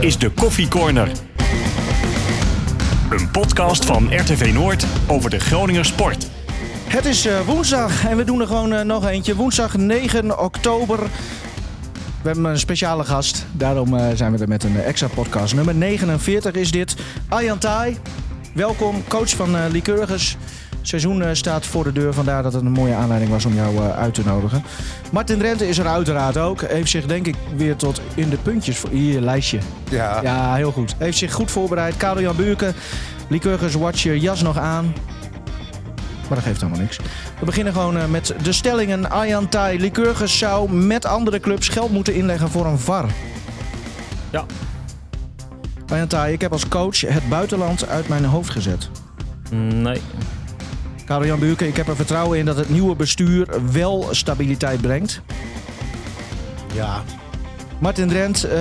is de Koffie Corner. Een podcast van RTV Noord over de Groninger sport. Het is eh, woensdag en we doen er gewoon eh, nog eentje. Woensdag 9 oktober. We hebben een speciale gast. Daarom eh, zijn we er met een extra podcast. Nummer 49 is dit. Arjan Tai, welkom. Coach van Lycurgus. Seizoen uh, staat voor de deur. Vandaar dat het een mooie aanleiding was om jou uh, uit te nodigen. Martin Drenthe is er uiteraard ook. Heeft zich denk ik weer tot in de puntjes... Voor, hier, lijstje. Ja. Ja, heel goed. Heeft zich goed voorbereid. Karel Jan Buurken, Lycurgus Watcher, jas nog aan. Maar dat geeft helemaal niks. We beginnen gewoon uh, met de stellingen. Arjan Tai, Lycurgus zou met andere clubs geld moeten inleggen voor een VAR. Ja. Arjan Tai, ik heb als coach het buitenland uit mijn hoofd gezet. Nee. Karel Jan Buurken, ik heb er vertrouwen in dat het nieuwe bestuur wel stabiliteit brengt. Ja. Martin Drent, uh,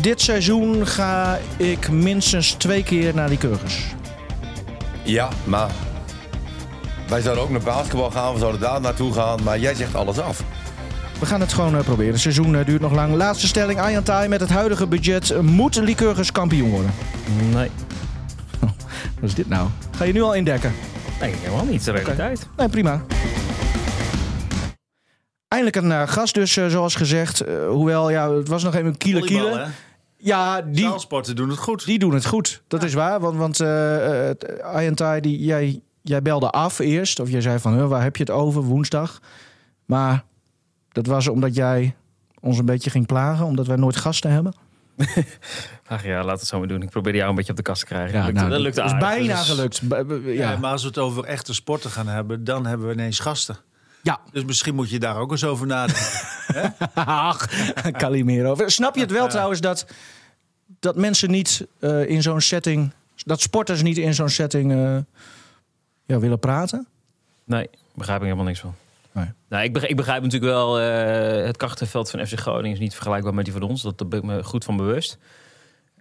dit seizoen ga ik minstens twee keer naar Lycurgus. Ja, maar wij zouden ook naar basketbal gaan, we zouden daar naartoe gaan, maar jij zegt alles af. We gaan het gewoon uh, proberen. Het seizoen uh, duurt nog lang. Laatste stelling, Arjan Tai, met het huidige budget moet Lycurgus kampioen worden? Nee. Wat is dit nou? Ga je nu al indekken? Nee, helemaal niet. De realiteit. Okay. Nee, prima. Eindelijk een uh, gast dus, uh, zoals gezegd. Uh, hoewel, ja, het was nog even een kiele kiele. Ja, die... Zaalsporten doen het goed. Die doen het goed, dat ja. is waar. Want, want uh, Ayantai, die jij, jij belde af eerst. Of jij zei van, waar heb je het over, woensdag. Maar dat was omdat jij ons een beetje ging plagen. Omdat wij nooit gasten hebben. Ach ja, laat het zo maar doen. Ik probeerde jou een beetje op de kast te krijgen. Ja, nou, dat lukte is aardig. bijna dus... gelukt. Ja. ja. maar als we het over echte sporten gaan hebben, dan hebben we ineens gasten. Ja. Dus misschien moet je daar ook eens over nadenken. Ach, Calimero. Snap je het wel ja. trouwens dat, dat mensen niet uh, in zo'n setting... dat sporters niet in zo'n setting uh, ja, willen praten? Nee, begrijp ik helemaal niks van. Nee. Nou, ik, begrijp, ik begrijp natuurlijk wel, uh, het krachtenveld van FC Groningen is niet vergelijkbaar met die van ons. Dat ben ik me goed van bewust.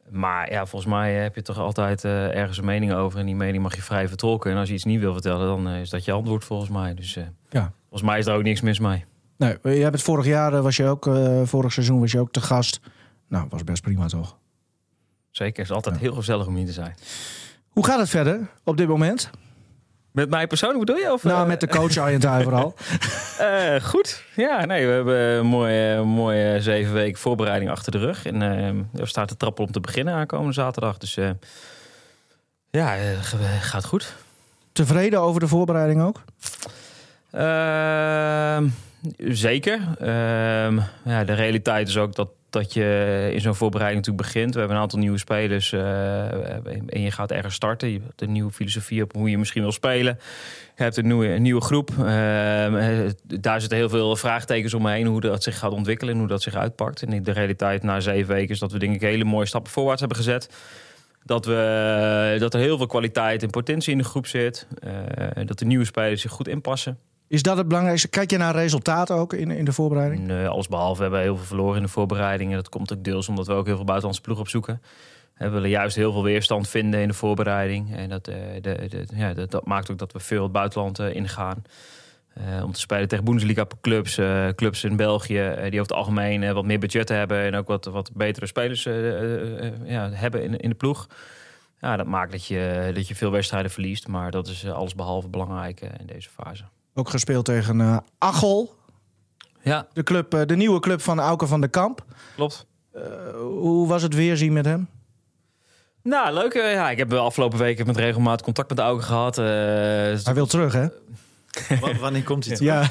Maar ja, volgens mij heb je toch altijd uh, ergens een mening over. En die mening mag je vrij vertolken. En als je iets niet wil vertellen, dan uh, is dat je antwoord volgens mij. Dus ja. volgens mij is er ook niks mis mee. Nee, jij hebt het vorig jaar, was je ook, vorig seizoen was je ook te gast. Nou, was best prima toch? Zeker, het is altijd ja. heel gezellig om hier te zijn. Hoe gaat het verder op dit moment? Met mij persoonlijk bedoel je? Of, nou, met de coach Arjen vooral. uh, goed. Ja, nee, we hebben een mooie, mooie zeven weken voorbereiding achter de rug. En er staat de trappel om te beginnen aankomende zaterdag. Dus ja, gaat goed. Tevreden over de voorbereiding ook? Ehm, zeker. Ehm, ja, de realiteit is ook dat dat je in zo'n voorbereiding natuurlijk begint. We hebben een aantal nieuwe spelers uh, en je gaat ergens starten. Je hebt een nieuwe filosofie op hoe je misschien wil spelen. Je hebt een nieuwe, een nieuwe groep. Uh, daar zitten heel veel vraagtekens omheen hoe dat zich gaat ontwikkelen en hoe dat zich uitpakt. En de realiteit na zeven weken is dat we denk ik hele mooie stappen voorwaarts hebben gezet. Dat, we, dat er heel veel kwaliteit en potentie in de groep zit. Dat de nieuwe spelers zich goed inpassen. Is dat het belangrijkste? Kijk je naar resultaten ook in, in de voorbereiding? Nee, alles behalve. We hebben heel veel verloren in de voorbereiding. En dat komt ook deels omdat we ook heel veel buitenlandse ploeg opzoeken. We willen juist heel veel weerstand vinden in de voorbereiding. En dat, de, de, ja, dat, maakt ook dat we veel het buitenland uh, ingaan. Uh, om te spelen tegen Bundesliga clubs. Clubs in België die over het algemeen wat meer budget hebben. En ook wat, wat betere spelers ja, hebben in, in de ploeg. Ja, dat maakt dat je, dat je veel wedstrijden verliest. Maar dat is alles behalve belangrijk in deze fase. Ook gespeeld tegen uh, Achel. Ja. De, club, uh, de nieuwe club van Auke van der Kamp. Klopt. Uh, hoe was het weerzien met hem? Nou, leuk. Ja, ik heb de afgelopen weken met regelmaat contact met Auke gehad. Hij wil terug, hè? Wanneer komt hij terug? Ja.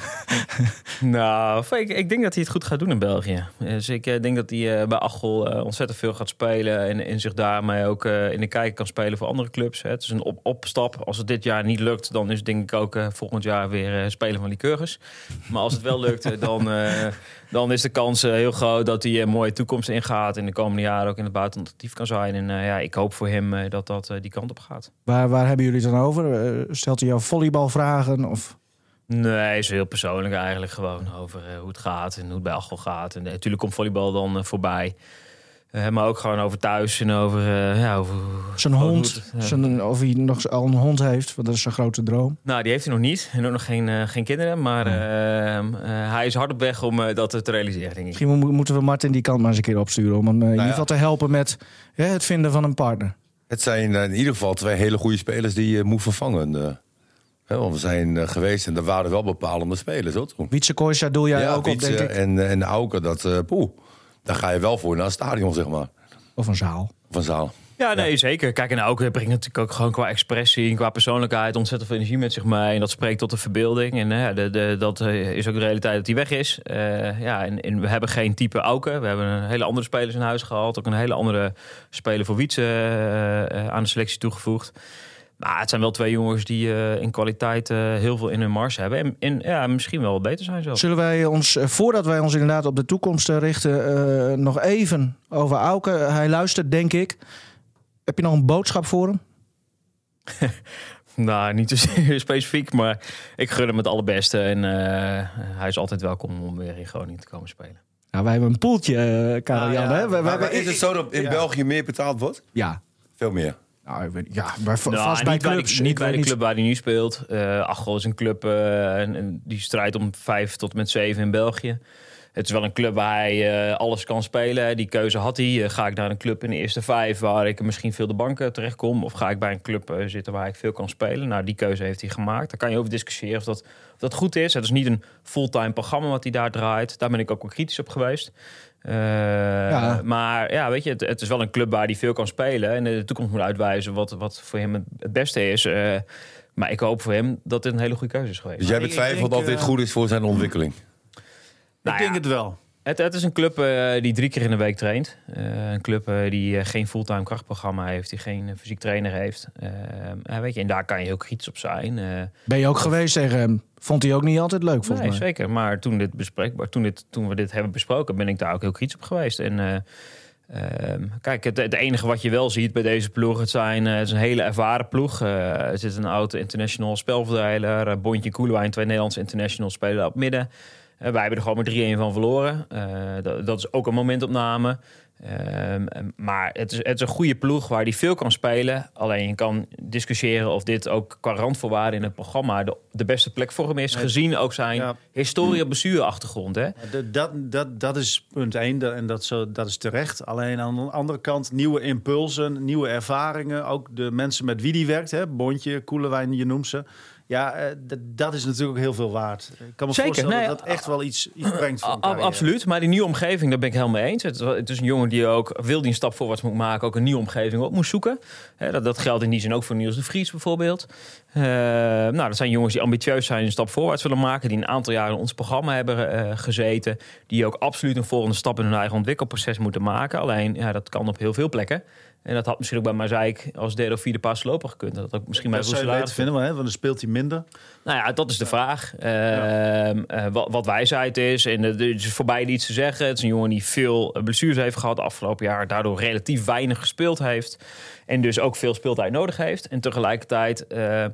nou, ik, ik, denk dat hij het goed gaat doen in België. Dus ik denk dat hij bij Achel ontzettend veel gaat spelen. En, en zich daarmee ook in de kijker kan spelen voor andere clubs. Het is een op opstap. Als het dit jaar niet lukt, dan is denk ik ook volgend jaar weer spelen van Lycurgus. Maar als het wel lukt, dan, dan is de kans heel groot dat hij een mooie toekomst ingaat. In de komende jaren ook in het buitenland actief kan zijn. En ja, ik hoop voor hem dat dat die kant op gaat. Waar, waar hebben jullie het dan over? Stelt hij jou volleybalvragen of... Nee, is heel persoonlijk eigenlijk gewoon over hoe het gaat en hoe het bij Achel gaat. En natuurlijk komt volleybal dan voorbij. Eh, maar ook gewoon over thuis en over... eh, ja, over Zijn hond, hoe het, zijn, of hij nog al een hond heeft, want dat is zijn grote droom. Nou, die heeft hij nog niet. En ook nog geen, eh, geen kinderen. Maar ehm, eh, hij is hard op weg om dat te realiseren, denk ik. Misschien mo- moeten we Martin die kant maar eens een keer opsturen om hem in ieder ja. geval te helpen met hè, het vinden van een partner. Het zijn in ieder geval twee hele goede spelers die je moet vervangen. eh. Hè, want we zijn geweest en er waren wel bepalende spelers, hoor. toen. Wietse doe jij ook op, denk ik. En, en Auken, dat, eh poeh, daar ga je wel voor naar het stadion, zeg maar. Of een zaal. Van zaal. Ja, nee, zeker. Kijk, en ook brengt natuurlijk ook gewoon qua expressie en qua persoonlijkheid ontzettend veel energie met zich mee. En dat spreekt tot de verbeelding. En eh, de, de, dat eh, is ook de realiteit dat hij weg is. Eh, ja, en, en we hebben geen type Auken. We hebben een hele andere spelers in huis gehaald. Ook een hele andere speler voor Wietse eh, eh, aan de selectie toegevoegd. Maar het zijn wel twee jongens die eh, in kwaliteit eh, heel veel in hun mars hebben. En, en ja, misschien wel beter zijn zelfs. Zullen wij ons, eh, voordat wij ons inderdaad op de toekomst richten, eh, nog even over Auke. Hij luistert, denk ik. Heb je nog een boodschap voor hem? Nou, niet zozeer specifiek, maar ik gun hem het allerbeste. En eh, hij is altijd welkom om weer in Groningen te komen spelen. Nou, wij hebben een poeltje, Karel Ah, Jan. ja. hè? Wij, wij Maar, hebben- is het zo dat in Ja. België meer betaald wordt? Ja. Veel meer. Nou, ik weet, ja, bij, Nou, vast bij niet clubs. Bij de, niet bij de club waar hij nu speelt. Eh Achel is een club eh, en, en die strijdt om vijf tot met zeven in België. Het is wel een club waar hij eh, alles kan spelen. Die keuze had hij. Ga ik naar een club in de eerste vijf waar ik misschien veel de banken terechtkom? Of ga ik bij een club zitten waar ik veel kan spelen? Nou, die keuze heeft hij gemaakt. Daar kan je over discussiëren of dat, of dat goed is. Het is niet een fulltime programma wat hij daar draait. Daar ben ik ook wel kritisch op geweest. Eh, Maar ja, weet je, het, het is wel een club waar hij veel kan spelen. En de toekomst moet uitwijzen wat, wat voor hem het, het beste is. Eh, maar ik hoop voor hem dat dit een hele goede keuze is geweest. Dus jij betwijfelt denk, of dit eh, goed is voor zijn ontwikkeling? Nou ik denk ja. het wel. Het, het is een club eh, die drie keer in de week traint. Eh, een club eh, die geen fulltime krachtprogramma heeft, die geen fysiek trainer heeft. Weet je, en daar kan je heel kritisch op zijn. Ben je ook geweest tegen hem? Vond hij ook niet altijd leuk, volgens nee, mij. zeker. Maar toen, dit bespreekbaar, toen, dit, toen we dit hebben besproken, ben ik daar ook heel kritisch op geweest. En eh, ehm, kijk, het, het enige wat je wel ziet bij deze ploeg, het, zijn, het is een hele ervaren ploeg. Er zit een oude international spelverdeler, Bontje Koelewijn, twee Nederlandse internationals spelen op midden. Eh, wij hebben er gewoon met 3-1 van verloren. Eh, dat, dat is ook een momentopname. Ehm, maar het is, het is een goede ploeg waar die veel kan spelen. Alleen je kan discussiëren of dit ook qua randvoorwaarden in het programma de, de beste plek voor hem is. Gezien ook zijn Ja. historie op bestuurachtergrond. Hè? Dat, dat, dat, is punt één dat- en dat, zo, dat is terecht. Alleen aan de andere kant nieuwe impulsen, nieuwe ervaringen. Ook de mensen met wie die werkt, hè, Bontje, Koelewijn, je noemt ze. Ja, eh, dat is natuurlijk ook heel veel waard. Ik kan me Zeker, voorstellen nee, dat dat echt wel iets, iets brengt voor absoluut, maar die nieuwe omgeving, daar ben ik helemaal mee eens. Het, het is een jongen die ook, wil die een stap voorwaarts moet maken, ook een nieuwe omgeving op moet zoeken. Dat, dat geldt in die zin ook voor Niels de Vries bijvoorbeeld. Eh, nou, dat zijn jongens die ambitieus zijn, een stap voorwaarts willen maken, die een aantal jaren in ons programma hebben eh, gezeten, die ook absoluut een volgende stap in hun eigen ontwikkelproces moeten maken. Alleen, ja, dat kan op heel veel plekken. En dat had misschien ook bij Mazaik als derde of vierde paas lopen gekund. Dat had ook misschien bij Roeselaar vinden, hè, want dan speelt hij minder. nou ja, dat is de vraag. Ehm, eh, wat, wat wijsheid is. En er is voor beide iets te zeggen. Het is een jongen die veel eh, blessures heeft gehad afgelopen jaar. Daardoor relatief weinig gespeeld heeft. En dus ook veel speeltijd nodig heeft. En tegelijkertijd eh,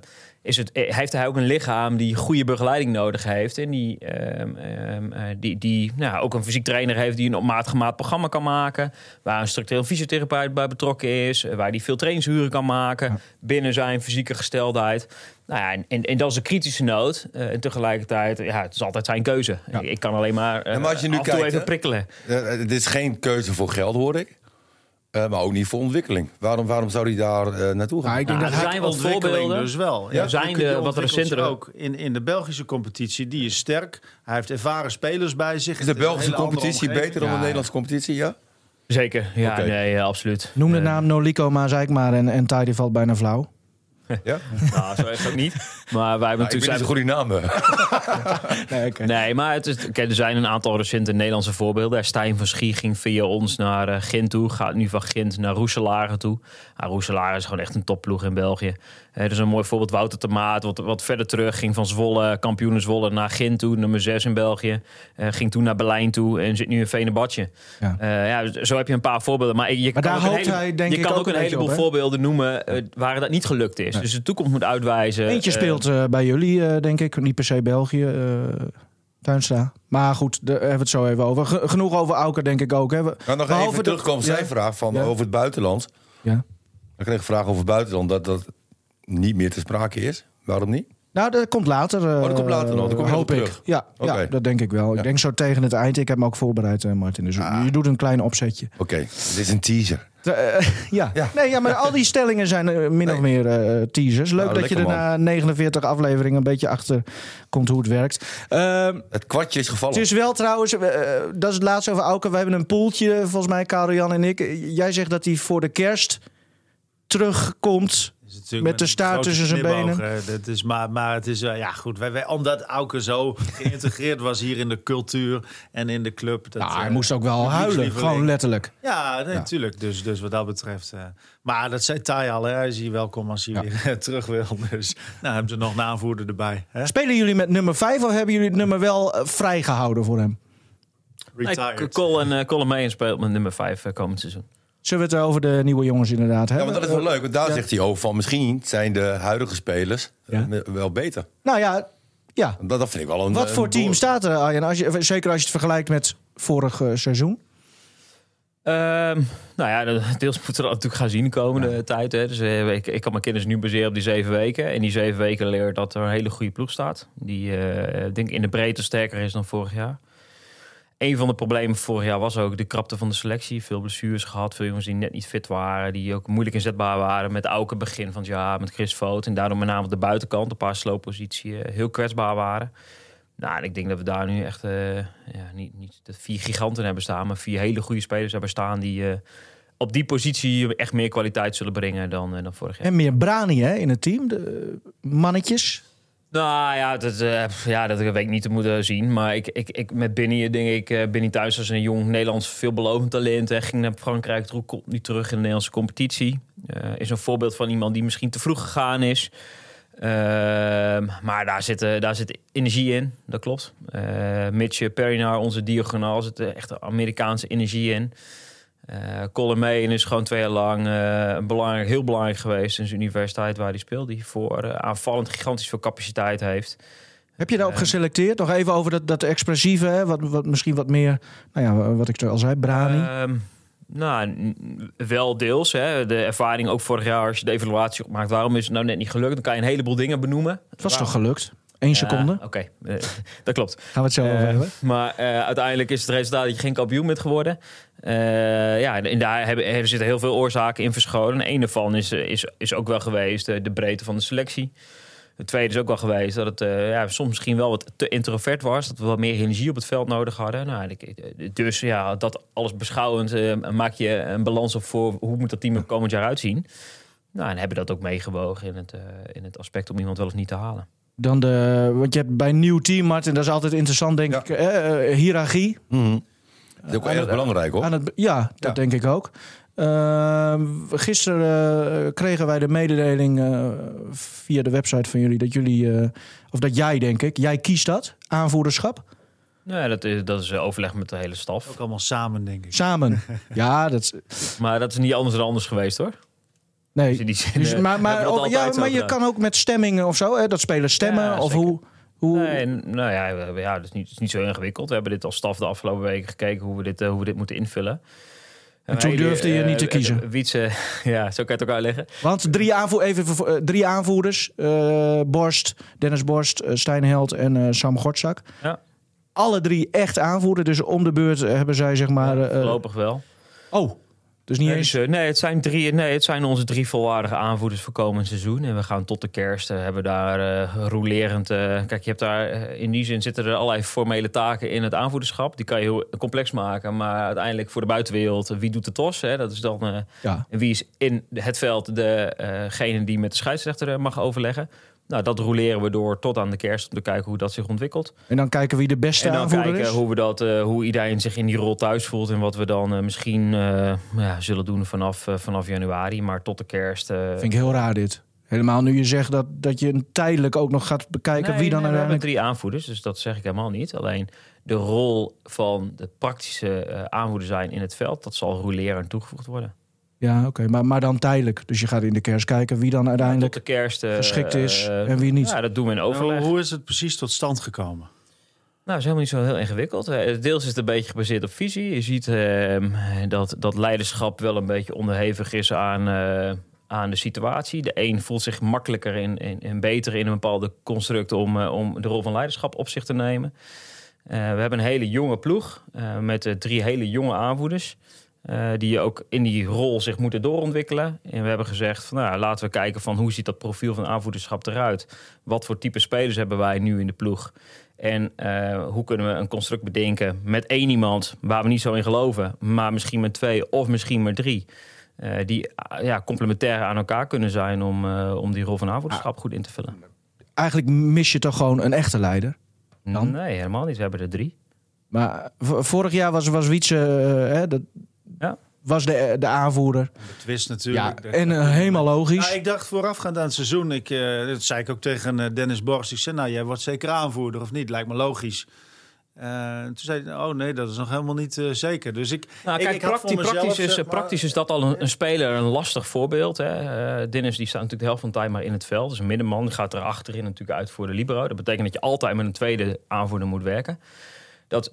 is het, eh, heeft hij ook een lichaam die goede begeleiding nodig heeft. En die, ehm, ehm, eh, die, die nou, ook een fysiek trainer heeft die een op maat gemaakt programma kan maken. Waar een structureel fysiotherapeut bij betrokken is. eh, Waar die veel trainingsuren kan maken. Binnen zijn fysieke gesteldheid. Nou ja, en, en, en dat is een kritische noot. Eh, en tegelijkertijd, ja, het is altijd zijn keuze. Ja. Ik, ik kan alleen maar, Ja, maar als je nu kijkt, even prikkelen. Dit is geen keuze voor geld, hoor ik. Eh, maar ook niet voor ontwikkeling. Waarom, waarom zou hij daar eh, naartoe gaan? Nou, ik denk Nou, dat er hij... zijn wat voorbeelden. dus wel. Ja, zijn de wat zich recentere- ook in, in de Belgische competitie. Die is sterk. Hij heeft ervaren spelers bij zich. is de Belgische competitie beter dan Ja. de Nederlandse competitie? Ja? Zeker, ja, nee, ja, absoluut. Noem de Eh, naam Noliko Mazaik maar en, en valt bijna flauw. Ja? Nou, zo is het ook niet. Maar wij hebben Nou, natuurlijk... ben niet zo goed in namen. Nee, oké. Nee, maar het is, er zijn een aantal recente Nederlandse voorbeelden. Stijn van Schie ging via ons naar eh, Gent toe. Gaat nu van Gent naar Roeselare toe. Roeselare is gewoon echt een topploeg in België. Eh, Er is een mooi voorbeeld. Wouter Tamaat, wat, wat verder terug. Ging van Zwolle, kampioen Zwolle, naar Gent toe. Nummer 6 in België. Eh, ging toen naar Berlijn toe en zit nu in Venebadje. Ja. Ja. ja, zo heb je een paar voorbeelden. Maar je Maar kan daar ook een hoopt hele- hij, denk je ik, kan ook ook een een beetje heleboel op, voorbeelden noemen eh, waar dat niet gelukt is. Nee. Dus de toekomst moet uitwijzen. Eentje eh, speelt eh, bij jullie, eh, denk ik. Niet per se België. eh Tuinstra. Maar goed, daar hebben we het zo even over. Ge- genoeg over Auker, denk ik ook. Hè. We- Nou, nog behalve even de- terugkomen op zijn Ja. vraag van, Ja. over het buitenland. Ja. Ik kreeg een vraag over het buitenland dat dat niet meer te sprake is. Waarom niet? Nou, dat komt later. eh, Oh, dat komt later nog. Dan kom je hoop ik. terug. Ja, ja, dat denk ik wel. Ik denk zo tegen het eind. Ik heb me ook voorbereid, eh, Martin. Dus Ah. je doet een klein opzetje. Oké, dit is een teaser. Eh, ja. Ja. Nee, ja, maar al die stellingen zijn eh, min of meer eh, teasers. Leuk Nou, dat je er na 49 afleveringen een beetje achter komt hoe het werkt. Ehm, Het kwartje is gevallen. het is wel trouwens, eh, dat is het laatste over Auken. We hebben een poeltje, volgens mij, Karel Jan en ik. Jij zegt dat hij voor de kerst terugkomt. Met de staart tussen zijn benen. Dat is maar, maar het is, eh, ja goed, wij, wij, omdat Auke zo geïntegreerd was hier in de cultuur en in de club. Dat, Nou, hij eh, moest ook wel huilen, gewoon letterlijk. Ja, nee, natuurlijk. Dus, dus wat dat betreft. eh, maar dat zei Tai al, hè. hij is hier welkom als hij weer terug wil. Dus nou hebben ze nog een aanvoerder erbij. Hè? Spelen jullie met nummer 5 of hebben jullie het nummer wel eh, vrijgehouden voor hem? Retired. Nee, Colin, uh, Colin May speelt met nummer 5 komend seizoen. Zullen we het over de nieuwe jongens inderdaad Ja, hebben? maar dat is wel leuk. Want daar ja. zegt hij over van misschien zijn de huidige spelers Ja. eh, wel beter. Nou ja, ja. Dat, dat vind ik wel een Wat een voor team staat er, Arjen? Als je, zeker als je het vergelijkt met vorig eh, seizoen. Ehm, nou ja, dat- deels moeten we dat natuurlijk gaan zien de komende tijd. Hè. Dus, eh, ik, ik kan mijn kinderen nu baseren op die zeven weken. En die zeven weken leer dat er een hele goede ploeg staat. Die eh, denk ik in de breedte sterker is dan vorig jaar. Een van de problemen vorig jaar was ook de krapte van de selectie. Veel blessures gehad, veel jongens die net niet fit waren. Die ook moeilijk inzetbaar waren met Auken begin van het jaar, met Chris Voot. En daardoor met name op de buitenkant, een paar sloopposities, eh, heel kwetsbaar waren. Nou, ik denk dat we daar nu echt eh, ja, niet, niet vier giganten hebben staan, maar vier hele goede spelers hebben staan die eh, op die positie echt meer kwaliteit zullen brengen dan, dan vorig jaar. En meer Brani hè, in het team. De mannetjes. Nou ja, dat, eh, ja, dat weet ik niet te moeten zien. Maar ik, ik, ik, met Binny denk ik, eh Binny thuis als een jong Nederlands veelbelovend talent. Hè, ging naar Frankrijk, terug, komt nu terug in de Nederlandse competitie. Eh, is een voorbeeld van iemand die misschien te vroeg gegaan is. Ehm, maar daar zit, eh, daar zit energie in, dat klopt. Eh Mitch Perinar, onze diagonaal, zit eh, echt Amerikaanse energie in. Colin May is gewoon twee jaar lang eh, belangrijk, heel belangrijk geweest in zijn universiteit waar hij speelt. Die voor eh, aanvallend gigantisch veel capaciteit heeft. Heb je daarop geselecteerd? Nog even over dat, dat expressieve, hè? Wat, wat, misschien wat meer, nou ja, wat ik al zei, Brani. Ehm, nou, wel deels. Hè. De ervaring ook vorig jaar, als je de evaluatie opmaakt, waarom is het nou net niet gelukt? Dan kan je een heleboel dingen benoemen. het was Waarom- toch gelukt? Eén seconde. Oké, eh, dat klopt. Gaan we het zo over Eh, hebben. maar eh, uiteindelijk is het resultaat dat je geen kampioen bent geworden. Ja, en daar hebben, er zitten heel veel oorzaken in verscholen. En een daarvan is, is, is ook wel geweest de breedte van de selectie. Het tweede is ook wel geweest dat het ja, soms misschien wel wat te introvert was. Dat we wat meer energie op het veld nodig hadden. Nou, dus ja, dat alles beschouwend maak je een balans op voor hoe moet dat team er komend jaar uitzien. Nou, en hebben dat ook meegewogen in het, in het aspect om iemand wel of niet te halen. Dan de, want je hebt bij een nieuw team, Martin, dat is altijd interessant, denk Ja. ik. eh, eh, hiërarchie. Mhm. Dat is ook Aan erg het- belangrijk hoor. Aan het, ja, dat Ja. denk ik ook. Ehm, gisteren eh, kregen wij de mededeling eh, via de website van jullie dat jullie, eh, of dat jij denk ik, jij kiest dat, aanvoerderschap. Nou, dat is, dat is eh, overleg met de hele staf. Ook allemaal samen, denk ik. Samen. ja, dat is- Maar dat is niet anders dan anders geweest hoor. Nee. Dus in die zin, Dus, eh, maar maar, ja, maar je kan ook met stemmingen of zo, hè, dat spelers stemmen Ja, of zeker. hoe. hoe Nee, nou ja, we ja dat, is niet, het is niet zo ingewikkeld. We hebben dit als staf de afgelopen weken gekeken hoe we dit, eh, hoe we dit moeten invullen. En toen wij, durfde je eh, niet te eh, kiezen? eh, Wietse, ja, zo kan je het ook uitleggen. Want drie, aanvoer, even, eh, drie aanvoerders: eh, Borst, Dennis Borst, eh, Stijn Held en eh, Sam Gortzak. Ja. Alle drie echt aanvoerder, dus om de beurt hebben zij zeg maar. Ja, eh, voorlopig wel. oh, dus niet Nee, eens. dus, eh, nee, het zijn drie, nee, het zijn onze drie volwaardige aanvoerders voor komend seizoen. En we gaan tot de kerst eh, hebben daar eh rolerend. kijk, je hebt daar in die zin zitten er allerlei formele taken in het aanvoederschap. Die kan je heel complex maken. Maar uiteindelijk voor de buitenwereld, wie doet de tos? Hè? Dat is dan. Ja. En wie is in het veld degene die met de scheidsrechter mag overleggen? Nou, dat roleren we door tot aan de kerst om te kijken hoe dat zich ontwikkelt. En dan kijken wie de beste en dan aanvoerder kijken is. hoe, we dat, eh, hoe iedereen zich in die rol thuis voelt. En wat we dan eh, misschien eh, ja, zullen doen vanaf, vanaf januari. Maar tot de kerst. Vind ik heel raar dit. Helemaal nu je zegt dat, dat je tijdelijk ook nog gaat bekijken nee, wie dan nee, we hebben uiteindelijk. drie aanvoerders, dus dat zeg ik helemaal niet. Alleen de rol van de praktische aanvoerder zijn in het veld, dat zal rolerend toegevoegd worden. Ja, oké, maar, maar dan tijdelijk. Dus je gaat in de kerst kijken wie dan uiteindelijk de kerst. eh, geschikt is eh, en wie niet. Ja, dat doen we in Nou, overleg. hoe is het precies tot stand gekomen? Nou, is helemaal niet zo heel ingewikkeld. Eh, Deels is het een beetje gebaseerd op visie. Je ziet ehm, dat, dat leiderschap wel een beetje onderhevig is aan, eh, aan de situatie. De een voelt zich makkelijker en, en, en beter in een bepaalde construct om, eh, om de rol van leiderschap op zich te nemen. Eh, we hebben een hele jonge ploeg eh, met eh, drie hele jonge aanvoerders. Eh, die ook in die rol zich moeten doorontwikkelen. En we hebben gezegd, van, nou, laten we kijken van hoe ziet dat profiel van aanvoederschap eruit. Wat voor type spelers hebben wij nu in de ploeg? En eh, hoe kunnen we een construct bedenken met één iemand waar we niet zo in geloven, maar misschien met twee of misschien met drie. eh, die ah, ja, complementair aan elkaar kunnen zijn om, om die rol van aanvoederschap goed in te vullen. Eigenlijk mis je toch gewoon een echte leider. Dan? Nee, helemaal niet. We hebben er drie. Maar vorig jaar was, was Wietse, hè, dat Ja. was de, de aanvoerder. De twist Ja, natuurlijk. Dat- en eh, helemaal logisch. Nou, ik dacht voorafgaand aan het seizoen, ik, eh, dat zei ik ook tegen eh, Dennis Borst. Ik zei, nou, jij wordt zeker aanvoerder of niet? Lijkt me logisch. Eh, toen zei hij, oh nee, dat is nog helemaal niet eh, zeker. Dus ik, Nou, kijk, ik praktisch, mezelf, praktisch, is, zeg maar, praktisch is dat al een, een speler een lastig voorbeeld. Hè. Eh, Dennis die staat natuurlijk de helft van de tijd maar in het veld. Dus een middenman die gaat er achterin natuurlijk uit voor de libero. Dat betekent dat je altijd met een tweede aanvoerder moet werken. Dat,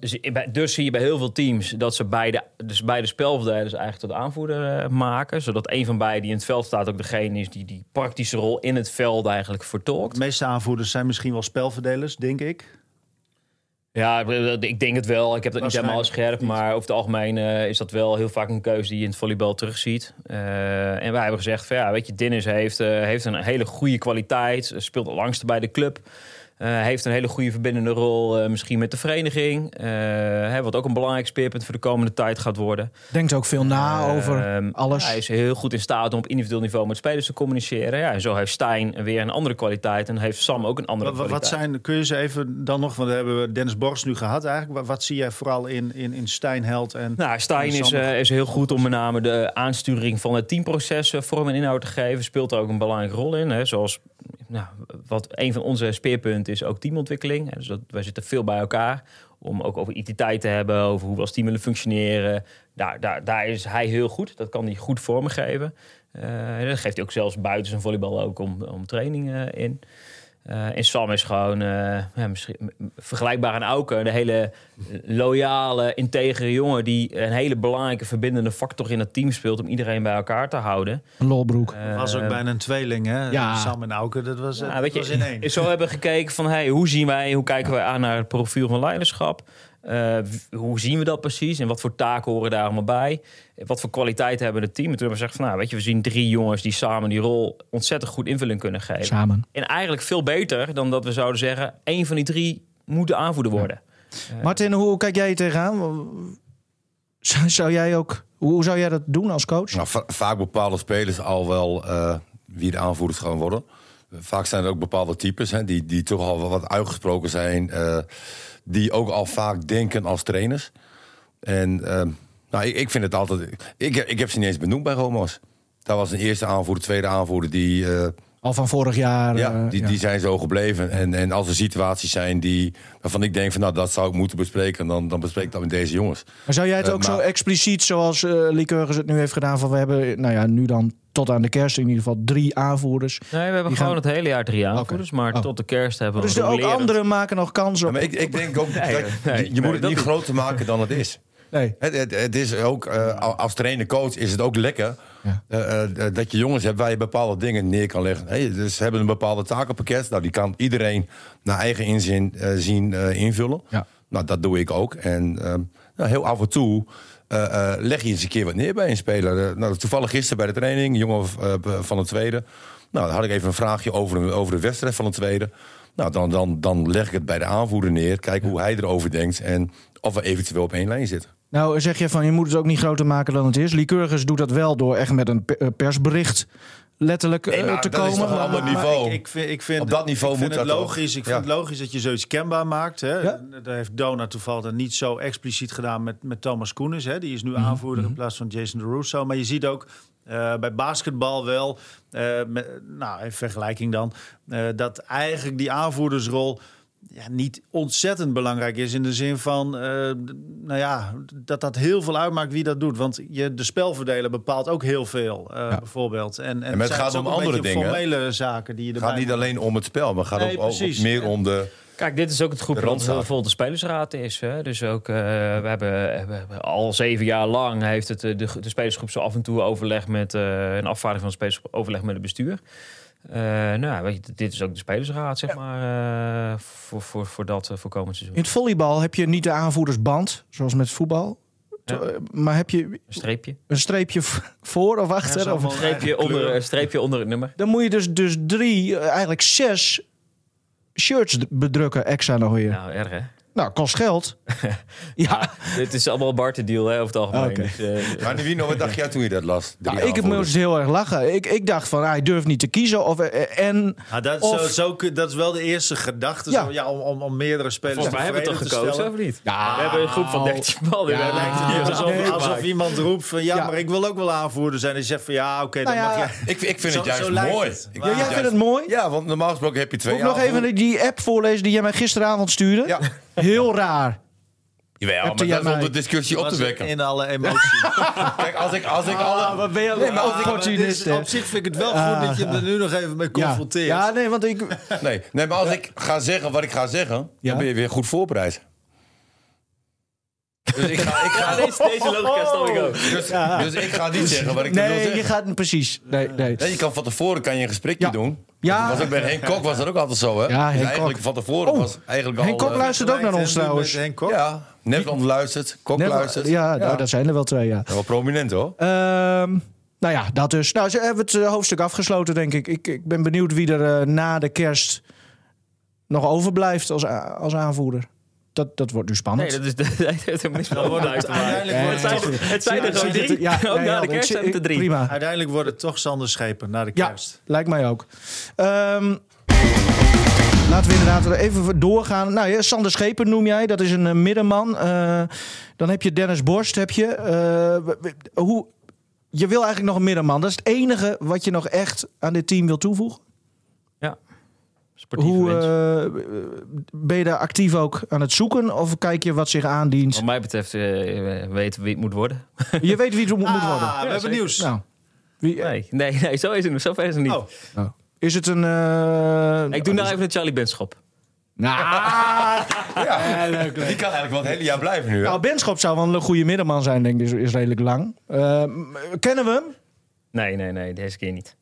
dus zie je bij heel veel teams dat ze beide, dus beide spelverdelers eigenlijk tot aanvoerder eh, maken. Zodat een van beiden die in het veld staat ook degene is die die praktische rol in het veld eigenlijk vertolkt. De meeste aanvoerders zijn misschien wel spelverdelers, denk ik. Ja, ik denk het wel. Ik heb dat niet helemaal scherp. Maar over het algemeen eh, is dat wel heel vaak een keuze die je in het volleybal terugziet. Eh en wij hebben gezegd van ja, weet je, Dennis heeft, heeft een hele goede kwaliteit. Speelt al langste bij de club. Eh, heeft een hele goede verbindende rol eh, misschien met de vereniging. Eh, hè, wat ook een belangrijk speerpunt voor de komende tijd gaat worden. Denkt ook veel na over Ehm, alles. Hij is heel goed in staat om op individueel niveau met spelers te communiceren. Ja, en zo heeft Stijn weer een andere kwaliteit. En heeft Sam ook een andere Wat, wat kwaliteit. zijn, kun je ze even dan nog, want we hebben Dennis Borst nu gehad eigenlijk. Wat, wat zie jij vooral in, in, in Stijnheld en... Nou, Stijn En is, eh, is heel goed om met name de aansturing van het teamproces vorm en inhoud te geven. Speelt er ook een belangrijke rol in. Hè. Zoals nou, wat een van onze speerpunten is ook teamontwikkeling. Dus dat, wij zitten veel bij elkaar om ook over identiteit te hebben, over hoe we als team willen functioneren. Daar, daar, daar is hij heel goed. Dat kan hij goed vormgeven. Eh dat geeft hij ook zelfs buiten zijn volleybal ook om, om training eh, in. Eh, en Sam is gewoon eh, ja, misschien, vergelijkbaar aan Auken. De hele loyale, integere jongen die een hele belangrijke verbindende factor in het team speelt om iedereen bij elkaar te houden. Een lolbroek. Eh, was ook bijna een tweeling, hè? Ja. Sam en Auken, dat was, ja, dat weet was in één. zo hebben we gekeken van hey, hoe zien wij, hoe kijken wij aan naar het profiel van leiderschap? Eh, hoe zien we dat precies en wat voor taken horen daar allemaal bij? Wat voor kwaliteit hebben het team? En toen hebben we gezegd van nou, weet je, we zien drie jongens die samen die rol ontzettend goed invulling kunnen geven. Samen. En eigenlijk veel beter dan dat we zouden zeggen, één van die drie moet de aanvoerder worden. Martin, hoe kijk jij tegenaan? Zou, jij ook, hoe zou jij dat doen als coach? Nou, va- vaak bepalen spelers al wel eh, wie de aanvoerders gaan worden. Vaak zijn er ook bepaalde types hè, die, die toch al wat uitgesproken zijn. Die ook al vaak denken als trainers. En ehm, nou, ik, ik vind het altijd... Ik, ik heb ze niet eens benoemd bij Romo's. Dat was een eerste aanvoerder, tweede aanvoerder die... eh, Al van vorig jaar. ja, eh, die, ja. die zijn zo gebleven. En, en als er situaties zijn die, waarvan ik denk van nou dat zou ik moeten bespreken, dan, dan bespreek ik dat met deze jongens. Maar zou jij het Eh, ook zo maar- expliciet, zoals Lycurgus het nu heeft gedaan, van we hebben, nou ja, nu dan tot aan de kerst in ieder geval drie aanvoerders. Nee, we hebben Die gewoon gaan- het hele jaar drie aanvoerders, maar Oh. tot de kerst hebben we Dus er ook anderen maken nog kans Ja, op. maar ik, ik denk ook Nee, dat nee, je, je nee, moet het niet. groter maken dan het is. Nee. Het, het, het is ook, eh, als trainer-coach is het ook lekker Ja. eh, eh, dat je jongens hebt waar je bepaalde dingen neer kan leggen. Hey, dus ze hebben een bepaalde takenpakket. Nou, die kan iedereen naar eigen inzin zien invullen. Ja. Nou, dat doe ik ook. En nou, heel af en toe leg je eens een keer wat neer bij een speler. Nou, toevallig gisteren bij de training, een jongen van de tweede. Nou, dan had ik even een vraagje over, over de wedstrijd van de tweede. Nou, dan, dan, dan leg ik het bij de aanvoerder neer. Kijk hoe hij erover denkt. En of we eventueel op één lijn zitten. Nou zeg je van je moet het ook niet groter maken dan het is. Lycurgus doet dat wel door echt met een eh, persbericht letterlijk Nee, eh, maar te dat is komen. toch een ander niveau. Ik, ik vind, ik vind, Op dat niveau ik vind moet het dat toch? logisch. Ik Ja. vind het logisch dat je zoiets kenbaar maakt. Hè. Ja. Dat heeft Dona toevallig niet zo expliciet gedaan met, met Thomas Koenis. Hè. Die is Mhm, nu aanvoerder in plaats van Jason de Russo. Maar je ziet ook eh, bij basketbal wel, eh, met, nou in vergelijking dan, eh, dat eigenlijk die aanvoerdersrol ja, niet ontzettend belangrijk is in de zin van, eh, nou ja, dat dat heel veel uitmaakt wie dat doet. Want je, de spelverdeler bepaalt ook heel veel, eh, Ja. bijvoorbeeld. En, en, het gaat om andere beetje dingen. formele zaken die je Het erbij gaat niet alleen om het spel, maar het gaat Nee, ook, meer om de... Kijk, dit is ook het groepje De dat bijvoorbeeld de spelersraad is. Hè? Dus ook, eh, we, hebben, we hebben al zeven jaar lang heeft het, de, de spelersgroep zo af en toe overleg met eh, een afvaardiging van de spelersgroep overleg met het bestuur. Eh, nou, ja, weet je, dit is ook de spelersraad, zeg maar, eh, voor, voor, voor dat voor komend seizoen. In het volleybal heb je niet de aanvoerdersband, zoals met voetbal. Ja. Maar heb je Een streepje. een streepje voor of achter? of Een streepje, onder, een streepje onder het nummer. dan moet je dus, dus drie, eigenlijk zes shirts bedrukken extra nog weer. Nou, erg hè? Nou, kost geld. ja, Dit is allemaal Bart deal hè, over het algemeen. Oké. Dus, eh, Maar Nivino, wat dacht jij toen je dat las? Nou, ik aanvoerders. moest heel erg lachen. Ik, ik dacht van, ah, hij durft niet te kiezen. Of, eh, en Ah, dat, Of- zo, zo, dat is wel de eerste gedachte Ja. zo, ja, om, om, om meerdere spelers volgens mij hebben we toch te gekozen, stellen. of niet? Ja. We hebben een groep van 13 man. Ja. Ja, lijkt Ja, alsof, Nee, alsof iemand roept van ja, Ja. maar ik wil ook wel aanvoerder zijn. En je zegt van ja, oké, Nou dan ja, mag je. Ik, ik vind Zo- het juist mooi. Ja, Ja, jij vindt het mooi? Ja, want normaal gesproken heb je twee Moet ik nog even die app voorlezen die jij mij gisteravond stuurde? Ja. Heel raar. Jawel, Heb maar dat is om mij- de discussie op te wekken. in alle emotie. Kijk, als ik, als ik Ah, alle... wat ben je Nee, maar als ik- opportunist, hè? op zich vind ik het wel goed dat je er nu nog even mee ja. confronteert. ja, nee, want ik... Nee, nee, maar als ik ga zeggen wat ik ga zeggen, Ja. dan ben je weer goed voorbereid. Dus ik ga, ik ga, Ja, deze, deze logica snap ik ook. dus, dus ik ga niet zeggen wat ik wil Nee, zeggen. je gaat... Precies. Nee, nee. Nee, je kan van tevoren kan je een gesprekje Ja. doen. Ja. Dat was ook bij Henk Kok was dat ook altijd zo, hè? Ja, Dus Henk eigenlijk Kok. van tevoren Oh, was eigenlijk Henk al... Kok eh, luistert ook naar ons trouwens. Henk Kok. Ja, Nederland luistert, Kok Net- luistert. ja, nou, dat zijn er wel twee, ja. Wel prominent, hoor. Ehm, nou ja, dat dus. Nou, ze hebben het eh, hoofdstuk afgesloten, denk ik. Ik, ik ben benieuwd wie er eh, na de kerst nog overblijft als, a- als aanvoerder. Dat, dat wordt nu spannend. Nee, dat is de, dat heeft helemaal niks met worden uit te maken. Uiteindelijk wordt Het zijn, toch- het zijn er gewoon drie. Ja, ook nee, na ja, de ik kerst zie- zijn het er drie. Prima. Uiteindelijk wordt het toch Sander Schepen na de Ja, kerst. lijkt mij ook. Ehm, laten we inderdaad even doorgaan. Nou, ja, Sander Schepen noem jij. Dat is een eh, middenman. Eh, dan heb je Dennis Borst. Heb je. Eh, hoe, je wil eigenlijk nog een middenman. Dat is het enige wat je nog echt aan dit team wil toevoegen. Sportieve Hoe eh, ben je daar actief ook aan het zoeken? Of kijk je wat zich aandient? Wat mij betreft eh, weten wie het moet worden. Je weet wie het moet, moet worden. Ah, we hebben zeker. nieuws. Nou, wie, Nee, nee, nee zo is het, zo ver is het niet. Oh. nou, is het een... eh, Ik doe nou even een Charlie Benschop. Nou, Ja, Die kan eigenlijk wel het hele jaar blijven nu, hè? nou, Benschop zou wel een goede middenman zijn, denk ik. Is, is redelijk lang. Eh, kennen we hem? Nee, nee, nee, deze keer niet.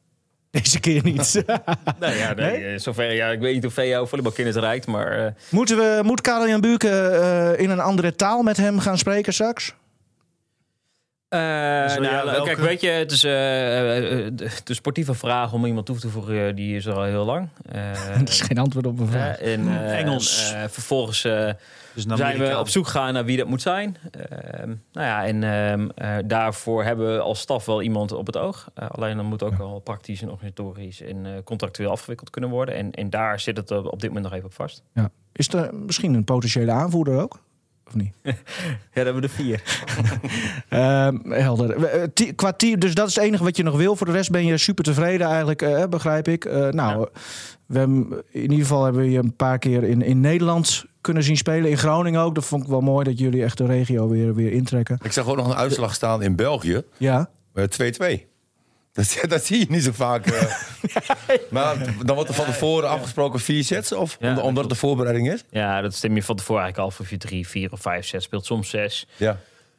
Deze keer niet. Nee, ja, nee, Nee? eh, zover, ja, ik weet niet of jouw volleybalkennis reikt, maar... eh, Moeten we, moet Karel-Jan Buurke eh, in een andere taal met hem gaan spreken straks? Eh, nou, welke? kijk, weet je, het is eh, eh, de, de sportieve vraag om iemand toe te voegen, die is er al heel lang. Eh, Dat is geen antwoord op mijn vraag. en, eh, Engels. en, vervolgens eh, Dus een zijn we op zoek gegaan naar wie dat moet zijn. Ehm, nou ja, en ehm, eh, daarvoor hebben we als staf wel iemand op het oog. Alleen dan moet ook wel praktisch en organisatorisch en contractueel afgewikkeld kunnen worden. En, en daar zit het op op dit moment nog even op vast. Ja. Is er misschien een potentiële aanvoerder ook? Of niet? Ja, daar hebben we er vier. Ehm, helder. Eh, Qua team, dus dat is het enige wat je nog wil. Voor de rest ben je super tevreden eigenlijk, eh, begrijp ik. Eh, nou, we hebben, in ieder geval hebben we je een paar keer in, in Nederland kunnen zien spelen. In Groningen ook. Dat vond ik wel mooi dat jullie echt de regio weer, weer intrekken. Ik zag ook nog een uitslag staan in België. Ja. eh, 2-2. Dat, dat zie je niet zo vaak. eh. maar dan wordt er van tevoren afgesproken vier sets? Of Ja, omdat, dat omdat het de voorbereiding is? Ja, dat stem je van tevoren eigenlijk al of je drie, vier of vijf sets speelt. Soms zes. Ja.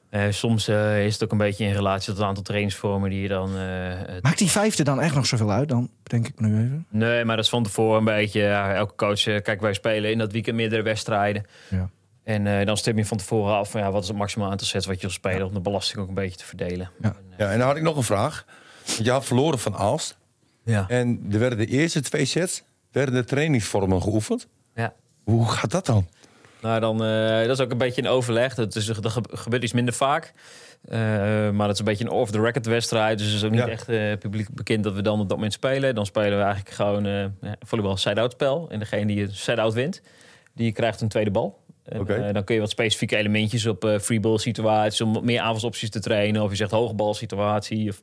Eh, soms eh, is het ook een beetje in relatie tot het aantal trainingsvormen die je dan... eh, Maakt die vijfde dan echt nog zoveel uit? Dan bedenk ik me nu even. Nee, maar dat is van tevoren een beetje. ja, elke coach, kijk, wij spelen in dat weekend meerdere wedstrijden. Ja. En eh, dan stem je van tevoren af van ja, wat is het maximaal aantal sets wat je wil spelen om de belasting ook een beetje te verdelen. Ja. En, ja, en dan had ik nog een vraag. Had verloren van Aalst. ja. En er werden de eerste twee sets werden de trainingsvormen geoefend. ja. Hoe gaat dat dan? Nou, dan, eh, dat is ook een beetje een overleg. Dat, is, dat ge- gebeurt iets minder vaak. Eh, maar dat is een beetje een off-the-record wedstrijd. Dus het is ook niet Ja. echt eh, publiek bekend dat we dan op dat moment spelen. Dan spelen we eigenlijk gewoon eh ja, volleybal side-out spel. En degene die het side-out wint, die krijgt een tweede bal. En, eh, dan kun je wat specifieke elementjes op eh freeball situaties... om meer aanvalsopties te trainen. Of je zegt hoogbalsituatie. Of,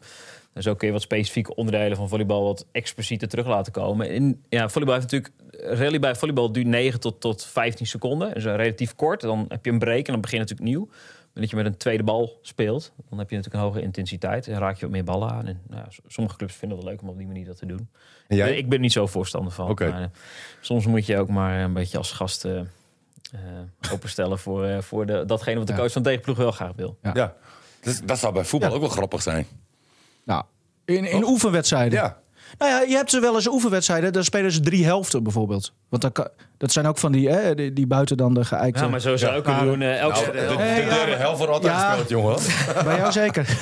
en zo kun je wat specifieke onderdelen van volleybal... wat explicieter terug laten komen. En ja, volleybal heeft natuurlijk... Rally bij volleybal duurt 9 tot, tot 15 seconden. Dus relatief kort. Dan heb je een break en dan begin je natuurlijk nieuw. Maar dat je met een tweede bal speelt... dan heb je natuurlijk een hogere intensiteit. En raak je wat meer ballen aan. En nou, sommige clubs vinden het leuk om op die manier dat te doen. Jij? Ik ben niet zo voorstander van. Maar, eh, soms moet je ook maar een beetje als gast eh, eh, openstellen voor, eh, voor de, datgene wat de Ja. coach van de tegenploeg wel graag wil. Ja. Dus dat zou bij voetbal Ja. ook wel grappig zijn. Nou, in, in oefenwedstrijden. Ja. Nou ja, je hebt er wel eens oefenwedstrijden. Dan spelen ze drie helften bijvoorbeeld. Want dan kan, dat zijn ook van die, hè, die, die buiten dan de geëikte. Ja, maar zo zou je ook kunnen doen. eh, elk, Nou, de, de, de derde helft wordt altijd ja. gespeeld, jongen. Bij jou zeker.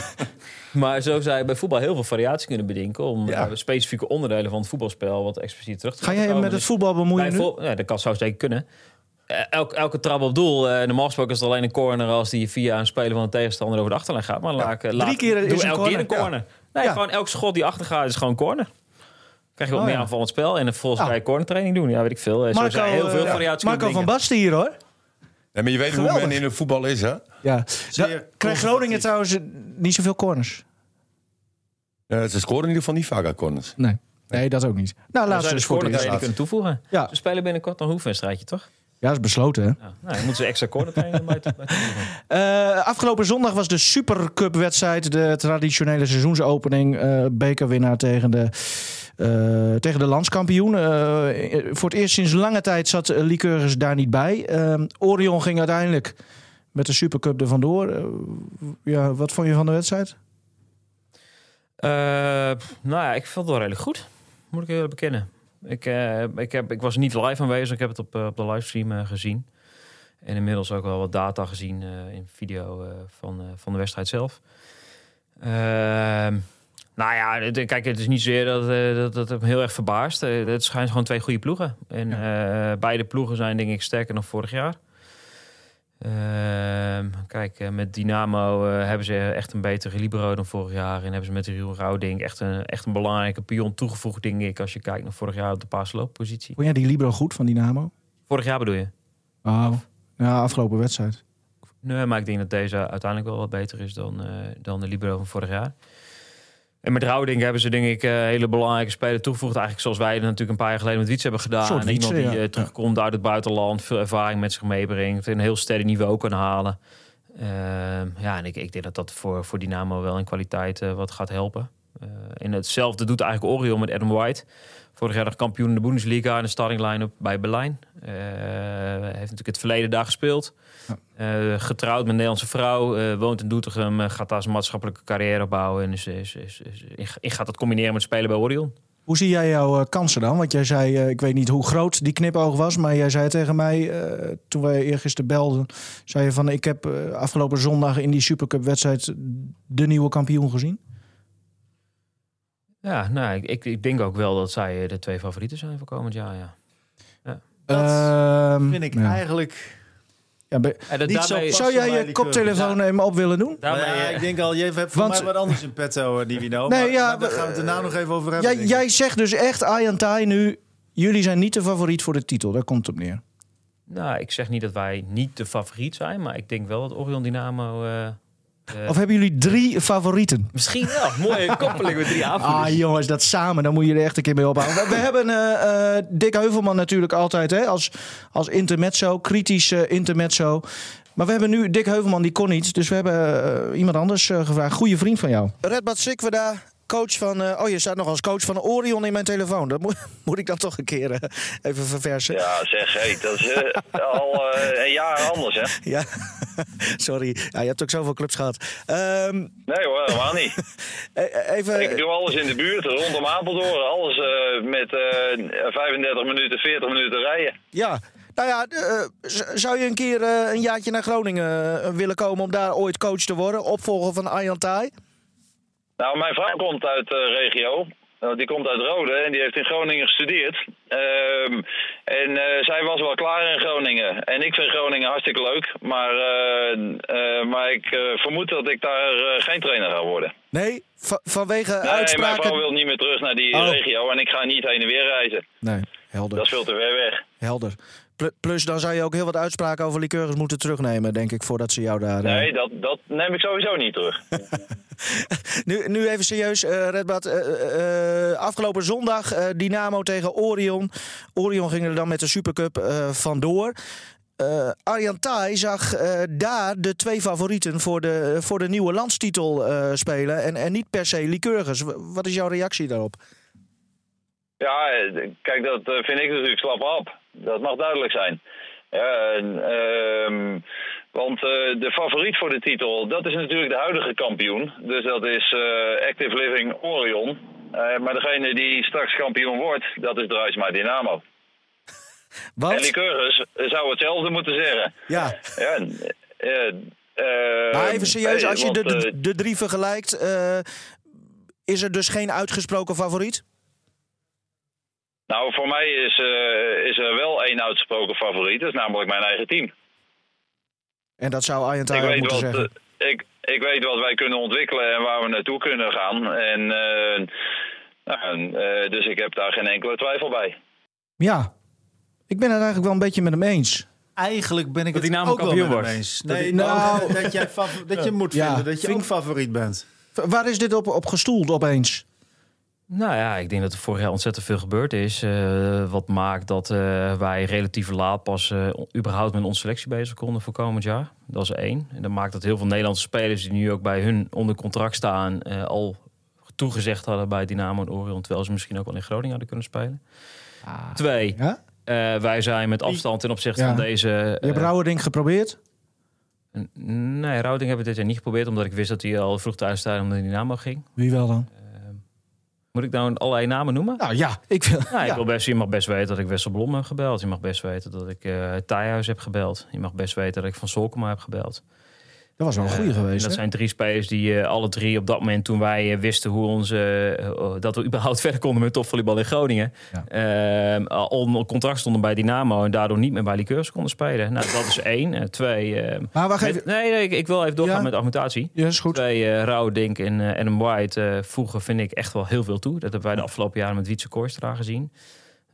Maar zo zou je bij voetbal heel veel variatie kunnen bedenken... om Ja. eh, specifieke onderdelen van het voetbalspel wat expliciet terug te Ga jij met het Dus voetbal bemoeien nu? ja, dat kan, zou zeker kunnen. Eh, elk, elke trap op doel, eh, normaal gesproken is het alleen een corner... als die via een speler van de tegenstander over de achterlijn gaat. Maar laat, eh, laat, keer is doe een elke corner. keer een corner. Nee, Ja. gewoon elk schot die achtergaat is gewoon corner. Krijg je wat Oh, meer ja. aanvallend spel. En vervolgens Ah. ga je cornertraining doen. Ja, weet ik veel. Zo Marco, zijn heel veel eh, variaties Marco van. Basten hier hoor. Ja, maar je weet Geweldig. hoe men in het voetbal is, hè? Ja. Krijgt. Groningen trouwens niet zoveel corners? Eh, ze scoren in ieder geval niet vaak uit corners. Nee. Nee, dat ook niet. Nou, zijn is dus voor eerst. kunnen toevoegen. Ja. Ze spelen binnenkort een hoefwedstrijdje, toch? Ja, is besloten hè. Ja. Nou, dan moeten ze extra corner training bij. Eh, afgelopen zondag was de Supercup wedstrijd. De traditionele seizoensopening. eh bekerwinnaar tegen de, eh, tegen de landskampioen. Voor het eerst sinds lange tijd zat Lycurgus daar niet bij. Orion ging uiteindelijk met de Supercup er vandoor. Ja, wat vond je van de wedstrijd? Nou ja, ik vond het wel redelijk goed. Moet ik eerlijk bekennen. Ik, eh, ik, heb, ik was niet live aanwezig. Ik heb het op, eh, op de livestream eh, gezien. En inmiddels ook wel wat data gezien in video van, van de wedstrijd zelf. Ehm, nou ja, het- kijk, het is niet zozeer dat, dat, dat het me heel erg verbaast. Het schijnt gewoon twee goede ploegen. En beide ploegen zijn denk ik sterker dan vorig jaar. Ehm, kijk, eh, met Dynamo eh, hebben ze echt een betere libero dan vorig jaar. En hebben ze met Riel Rouding echt een, echt een belangrijke pion toegevoegd, denk ik. Als je kijkt naar vorig jaar op de paaslooppositie. Vond jij die Libro goed van Dynamo? Vorig jaar bedoel je? Oh, ja, afgelopen wedstrijd. Nee, maar ik denk dat deze uiteindelijk wel wat beter is dan, eh, dan de libero van vorig jaar. En met Rouding hebben ze denk ik eh, hele belangrijke speler toegevoegd. Eigenlijk zoals wij natuurlijk een paar jaar geleden met Wiets hebben gedaan. En iemand die ja. eh, terugkomt uit het buitenland, veel ervaring met zich meebrengt. En een heel sterk niveau kan halen. Ehm, ja, en ik, ik denk dat dat voor, voor Dynamo wel in kwaliteit eh, wat gaat helpen. En hetzelfde doet eigenlijk Orion met Adam White. Vorig jaar nog kampioen in de Bundesliga en de starting line-up bij Berlijn. Eh, heeft natuurlijk het verleden daar gespeeld. Eh, getrouwd met een Nederlandse vrouw, eh, woont in Doetinchem, gaat daar zijn maatschappelijke carrière bouwen. En is, is, is, gaat dat combineren met spelen bij Orion. Hoe zie jij jouw kansen dan? Want jij zei, ik weet niet hoe groot die knipoog was, maar jij zei tegen mij eh, toen wij eergisteren belden, zei je van ik heb afgelopen zondag in die Supercup wedstrijd de nieuwe kampioen gezien. Ja, nou, ik, ik, ik denk ook wel dat zij eh, de twee favorieten zijn voor komend jaar. Ja. Dat Ehm, vind ik ja. eigenlijk... Ja, En Niet zo zou jij je die koptelefoon even op willen doen? daarmee, Nou ja, eh, ik denk al, je hebt voor Want- mij wat anders in petto, uh, Divino. Nee, maar, ja, maar daar gaan we het er nou nog even over hebben. Jij, zegt dus echt, Ayan Tai nu, jullie zijn niet de favoriet voor de titel. Daar komt het op neer. nou, ik zeg niet dat wij niet de favoriet zijn, maar ik denk wel dat Orion Dynamo... eh, eh, Of hebben jullie drie favorieten? misschien wel. Mooie koppeling met drie aanvoerders. Ah jongens, dat samen, dan moet je er echt een keer mee ophouden. We, we hebben eh eh Dick Heuvelman natuurlijk altijd hè, als, als intermezzo, kritisch eh, intermezzo. Maar we hebben nu Dick Heuvelman, die kon niet. Dus we hebben eh, iemand anders eh, gevraagd. Goede vriend van jou. Redbad Sikweda, coach van... eh, oh, je staat nog als coach van Orion in mijn telefoon. Dat moet, moet ik dan toch een keer eh, even verversen. Ja, zeg, hey, dat is eh, al een jaar anders, hè? Ja, sorry. Ja, je hebt ook zoveel clubs gehad. Ehm, Nee hoor, helemaal niet. even... Ik doe alles in de buurt, rondom Apeldoorn. Alles met eh 35 minuten, 40 minuten rijden. Ja, nou ja, zou je een keer een jaartje naar Groningen willen komen om daar ooit coach te worden? Opvolger van Arjan Tai? Nou, mijn vrouw komt uit de regio. Nou, die komt uit Rode en die heeft in Groningen gestudeerd. Ehm, en eh, zij was wel klaar in Groningen. En ik vind Groningen hartstikke leuk. Maar, eh, eh, maar ik vermoed dat ik daar geen trainer ga worden. Nee, va- vanwege Nee, mijn vrouw wil niet meer terug naar die Oh. regio. En ik ga niet heen en weer reizen. Nee, Dat helder. is veel te ver weg. helder. Pl- Plus dan zou je ook heel wat uitspraken over liqueurs moeten terugnemen, denk ik, voordat ze jou daar... eh, Nee, dat, dat neem ik sowieso niet terug. Nu, nu even serieus, eh Redbad. Eh, afgelopen zondag Dynamo tegen Orion. Orion ging er dan met de Supercup vandoor. Eh Arjan Thai zag daar de twee favorieten voor de, voor de nieuwe landstitel spelen. En, en niet per se Lycurgus. Wat is jouw reactie daarop? Ja, kijk, dat vind ik natuurlijk slap op. Dat mag duidelijk zijn. Ja, en, ehm, want eh, de favoriet voor de titel, dat is natuurlijk de huidige kampioen. Dus dat is eh, Active Living Orion. Eh, maar degene die straks kampioen wordt, dat is Druisma Dynamo. En Want, Lycurgus zou hetzelfde moeten zeggen. ja, Ja, maar even serieus, als je de, want, de, de drie vergelijkt, is er dus geen uitgesproken favoriet? Nou, voor mij is, eh, is er wel één uitgesproken favoriet. Dat is namelijk mijn eigen team. En dat zou weet, moeten wat, zeggen. eh, ik, ik weet wat wij kunnen ontwikkelen en waar we naartoe kunnen gaan. En, eh, nou, eh, dus ik heb daar geen enkele twijfel bij. Ja, ik ben het eigenlijk wel een beetje met hem eens. Eigenlijk ben ik Dat het Dynamo ook wel hem wordt. eens. Dat Nee, die- nou, dat, jij dat je moet Ja, vinden dat je vind- ook favoriet bent. Waar is dit op, op gestoeld opeens? Nou ja, ik denk dat er vorig jaar ontzettend veel gebeurd is. eh, wat maakt dat eh, wij relatief laat pas eh, überhaupt met onze selectie bezig konden voor komend jaar. Dat is één. En dat maakt dat heel veel Nederlandse spelers die nu ook bij hun onder contract staan... eh, al toegezegd hadden bij Dynamo en Orion... terwijl ze misschien ook wel in Groningen hadden kunnen spelen. Twee, Ja? eh, wij zijn met afstand ten opzichte Ja. van deze... Je hebt Rauwerding geprobeerd? Nee, Routing hebben we dit jaar niet geprobeerd... omdat ik wist dat hij al vroeg thuis om de Dynamo ging. Wie wel dan? Moet ik nou allerlei namen noemen? Nou ja, ik wil. Nou, ik ja. wil best, je mag best weten dat ik Wessel Blom heb gebeld. Je mag best weten dat ik eh Thijhuis heb gebeld. Je mag best weten dat ik Van Solkema heb gebeld. Dat was wel een goede Eh, geweest. en dat hè? zijn drie spelers die eh, alle drie op dat moment toen wij eh, wisten hoe onze, eh, dat we überhaupt verder konden met topvolleybal in Groningen. eh, al onder contract stonden bij Dynamo en daardoor niet meer bij Liqueurs konden spelen. Nou, dat is één. Twee. eh, Maar wacht met- even. nee, nee, ik, ik wil even doorgaan Ja. met argumentatie. Ja, is goed. Twee, uh, Rauwdink en Adam White voegen vind ik echt wel heel veel toe. Dat hebben wij de afgelopen jaren met Wietse Kooistra gezien.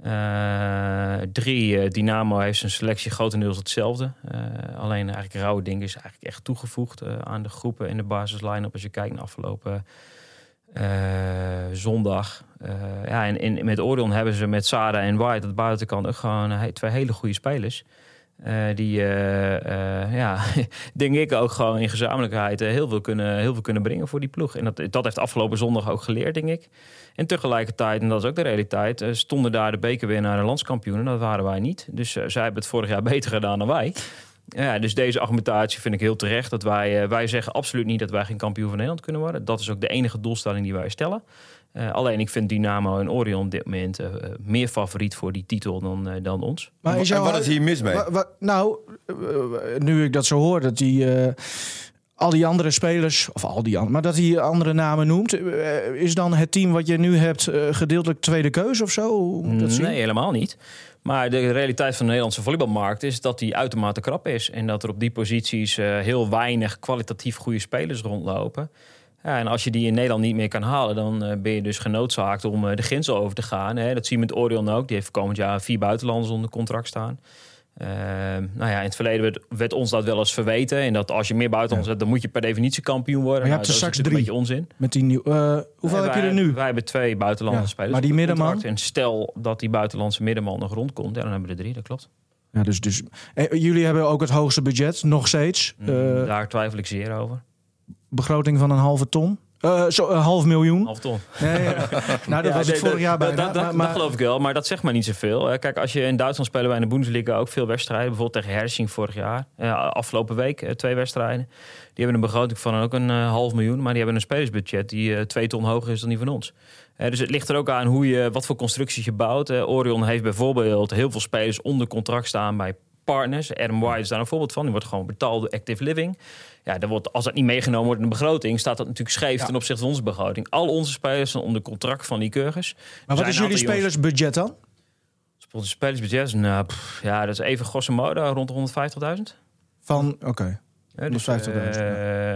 Eh, drie, eh, Dynamo heeft zijn selectie grotendeels hetzelfde. Eh, alleen eigenlijk Rauwdink is eigenlijk echt toegevoegd aan de groepen in de basis line-up. Als je kijkt naar afgelopen zondag. Ja, en, en met Orion hebben ze met Sada en White aan de buitenkant gewoon twee hele goede spelers. Eh, die, eh, eh, ja, denk ik ook gewoon in gezamenlijkheid heel, veel kunnen, heel veel kunnen brengen voor die ploeg. En dat, dat heeft afgelopen zondag ook geleerd, denk ik. En tegelijkertijd, en dat is ook de realiteit, stonden daar de bekerwinnaar en landskampioenen. Dat waren wij niet. Dus zij hebben het vorig jaar beter gedaan dan wij. Ja, dus deze argumentatie vind ik heel terecht. Dat wij, wij zeggen absoluut niet dat wij geen kampioen van Nederland kunnen worden. Dat is ook de enige doelstelling die wij stellen. Eh, alleen ik vind Dynamo en Orion op dit moment eh, eh, meer favoriet voor die titel dan, eh, dan ons. Maar is en wat is hier mis mee? Nou, nu ik dat zo hoor, dat die eh, al die andere spelers, of al die andere, maar dat hij andere namen noemt, is dan het team wat je nu hebt eh, gedeeltelijk tweede keuze of zo? Hoe moet ik dat zien? Nee, helemaal niet. Maar de realiteit van de Nederlandse volleybalmarkt is dat die uitermate krap is. En dat er op die posities eh, heel weinig kwalitatief goede spelers rondlopen. Ja, en als je die in Nederland niet meer kan halen, dan eh, ben je dus genoodzaakt om eh, de grens over te gaan. Hè. Dat zie je met Orion ook. Die heeft komend jaar vier buitenlanders onder contract staan. Ehm, nou ja, in het verleden werd, werd ons dat wel eens verweten. En dat als je meer buitenlanders hebt, dan moet je per definitie kampioen worden. Maar je Nou, hebt er dat is straks natuurlijk een beetje onzin. Met die nieuw, eh, hoeveel heb je er nu? Wij hebben twee buitenlandse Ja, spelers. maar die middenman? En stel dat die buitenlandse middenman nog rondkomt, ja, dan hebben we er drie, dat klopt. Ja, dus, dus, jullie hebben ook het hoogste budget, nog steeds. Mm, Daar twijfel ik zeer over. Begroting van een halve ton. Eh, zo, een half miljoen. Half ton. Nee, nou, dat Ja, was het vorig jaar bijna. Dat, dat, maar, maar- dat geloof ik wel, maar dat zegt maar niet zoveel. Kijk, als je in Duitsland spelen wij in de Bundesliga ook veel wedstrijden. Bijvoorbeeld tegen Hersing vorig jaar. Eh, afgelopen week eh, twee wedstrijden. Die hebben een begroting van ook een half miljoen. Maar die hebben een spelersbudget die twee ton hoger is dan die van ons. Dus het ligt er ook aan hoe je, wat voor constructies je bouwt. Orion heeft bijvoorbeeld heel veel spelers onder contract staan bij partners. Adam White is daar een voorbeeld van. Die wordt gewoon betaald door Active Living. Ja, dan wordt, als dat niet meegenomen wordt in de begroting, staat dat natuurlijk scheef ten opzichte van onze begroting. Al onze spelers zijn onder contract van die Lycurgus. maar wat is jullie spelersbudget dan? Onze spelersbudget is, nou, pff, ja, dat is even grosso modo rond de 150.000. Van, oké. Dus 150.000,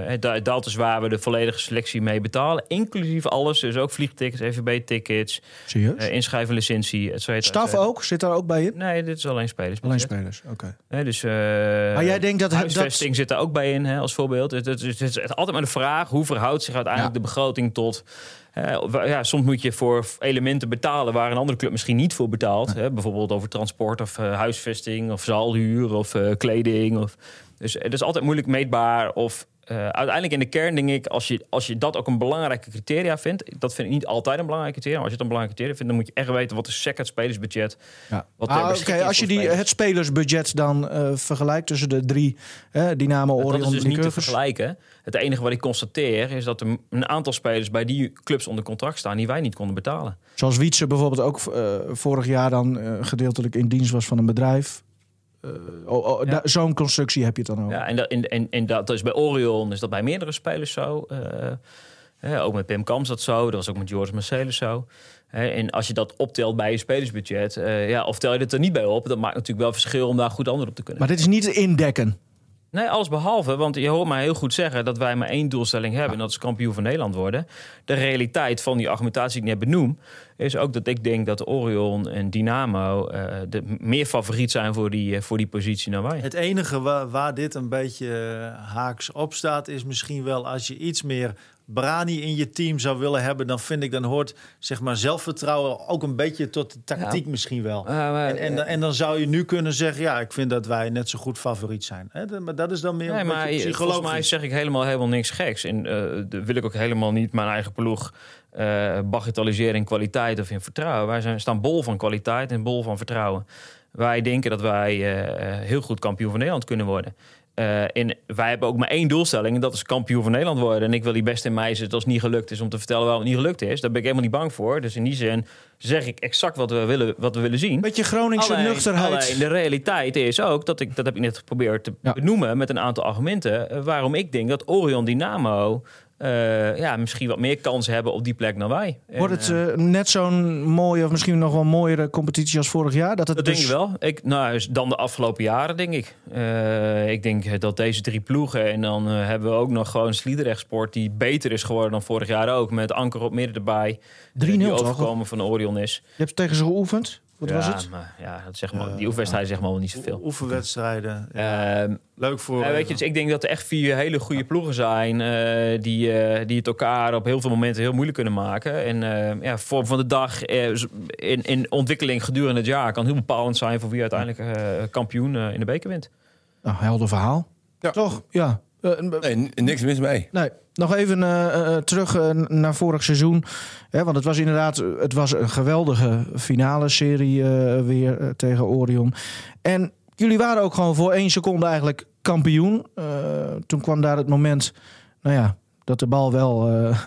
eh, da- dat is waar we de volledige selectie mee betalen. Inclusief alles. Dus ook vliegtickets, EVB-tickets, uh, inschrijven licentie, et cetera. Staf ook? Zit daar ook bij in? Nee, dit is alleen spelers. Alleen spelers, oké. Dus, uh, Maar jij denkt dat... huisvesting zit daar ook bij in, hè, als voorbeeld. Het, het, het, het is altijd maar de vraag, hoe verhoudt zich uiteindelijk Ja. de begroting tot... eh, ja, soms moet je voor elementen betalen waar een andere club misschien niet voor betaalt. Hè, bijvoorbeeld over transport of eh, huisvesting of zaalhuur of eh, kleding. Of, dus het is altijd moeilijk meetbaar of... eh, uiteindelijk in de kern denk ik, als je, als je dat ook een belangrijke criteria vindt, dat vind ik niet altijd een belangrijke criteria. Maar als je het een belangrijke criteria vindt, dan moet je echt weten wat is sec het spelersbudget. Ja. Wat Ah, Oké, als je die, spelers. het spelersbudget dan eh, vergelijkt tussen de drie, hè, Dynamo, Orion, dat is dus niet te vergelijken. Het enige wat ik constateer is dat er een aantal spelers bij die clubs onder contract staan die wij niet konden betalen. Zoals Wietse bijvoorbeeld ook eh, vorig jaar dan eh, gedeeltelijk in dienst was van een bedrijf. Eh, oh, oh, Ja. Zo'n constructie heb je het dan ook. Ja, en, dat, en, en, en dat is bij Orion is dat bij meerdere spelers zo. Eh, ook met Pim Kams dat zo. Dat was ook met Joris Marcellus zo. En als je dat optelt bij je spelersbudget, eh, ja, of tel je het er niet bij op, dat maakt natuurlijk wel verschil om daar goed antwoord op te kunnen. Maar dit is niet indekken. Nee, alles behalve. Want je hoort mij heel goed zeggen dat wij maar één doelstelling hebben. En dat is kampioen van Nederland worden. De realiteit van die argumentatie die ik net benoem... is ook dat ik denk dat Orion en Dynamo... eh, de meer favoriet zijn voor die, eh, voor die positie dan wij. Het enige waar, dit een beetje eh, haaks op staat, is misschien wel als je iets meer Brani in je team zou willen hebben, dan vind ik dan hoort zeg maar zelfvertrouwen ook een beetje tot de tactiek misschien wel. Eh, maar, En, en, en dan zou je nu kunnen zeggen, ja, ik vind dat wij net zo goed favoriet zijn. Hè, maar dat is dan meer Nee, een maar volgens mij psychologisch. zeg ik helemaal, helemaal niks geks. En eh, de- wil ik ook helemaal niet mijn eigen ploeg eh bagatelliseren in kwaliteit of in vertrouwen. Wij zijn, staan bol van kwaliteit en bol van vertrouwen. Wij denken dat wij eh, heel goed kampioen van Nederland kunnen worden. En wij hebben ook maar één doelstelling en dat is kampioen van Nederland worden. En ik wil die best in mij zitten als het niet gelukt is om te vertellen waarom het niet gelukt is. Daar ben ik helemaal niet bang voor. Dus in die zin zeg ik exact wat we willen, wat we willen zien. Beetje Groningse Alleen- nuchterheid. Alleen de realiteit is ook, dat, ik, dat heb ik net geprobeerd te Ja. benoemen met een aantal argumenten, eh, waarom ik denk dat Orion Dynamo eh, ja, misschien wat meer kansen hebben op die plek dan wij. Wordt het eh, eh, net zo'n mooie of misschien nog wel mooiere competitie als vorig jaar? Dat het dat dus... denk ik wel. Ik, nou, dan de afgelopen jaren, denk ik. Ik denk dat deze drie ploegen... en dan hebben we ook nog gewoon Sliedrecht Sport... die beter is geworden dan vorig jaar ook. Met Anker op midden erbij. 3-0 eh, die overkomen van de Orion is. Je hebt tegen ze geoefend? Wat ja, was het? Maar, ja, dat zeg maar, die oefenwedstrijd zegt maar wel niet zoveel. Oefenwedstrijden. Ja. Ehm, Leuk voor. Ja, weet je, dus ik denk dat er echt vier hele goede ploegen zijn eh, die, eh, die het elkaar op heel veel momenten heel moeilijk kunnen maken. En eh, ja, vorm van de dag in, in ontwikkeling gedurende het jaar kan heel bepalend zijn voor wie uiteindelijk eh, kampioen eh, in de beker wint. Nou, helder verhaal. Ja. Toch? Ja. Eh, een- Nee, niks mis mee. Nee, nog even eh, eh, terug eh, naar vorig seizoen. Hè, want het was inderdaad eh, het was een geweldige finale serie eh, weer eh, tegen Orion. En jullie waren ook gewoon voor één seconde eigenlijk kampioen. Eh, toen kwam daar het moment, nou ja, dat de bal wel eh,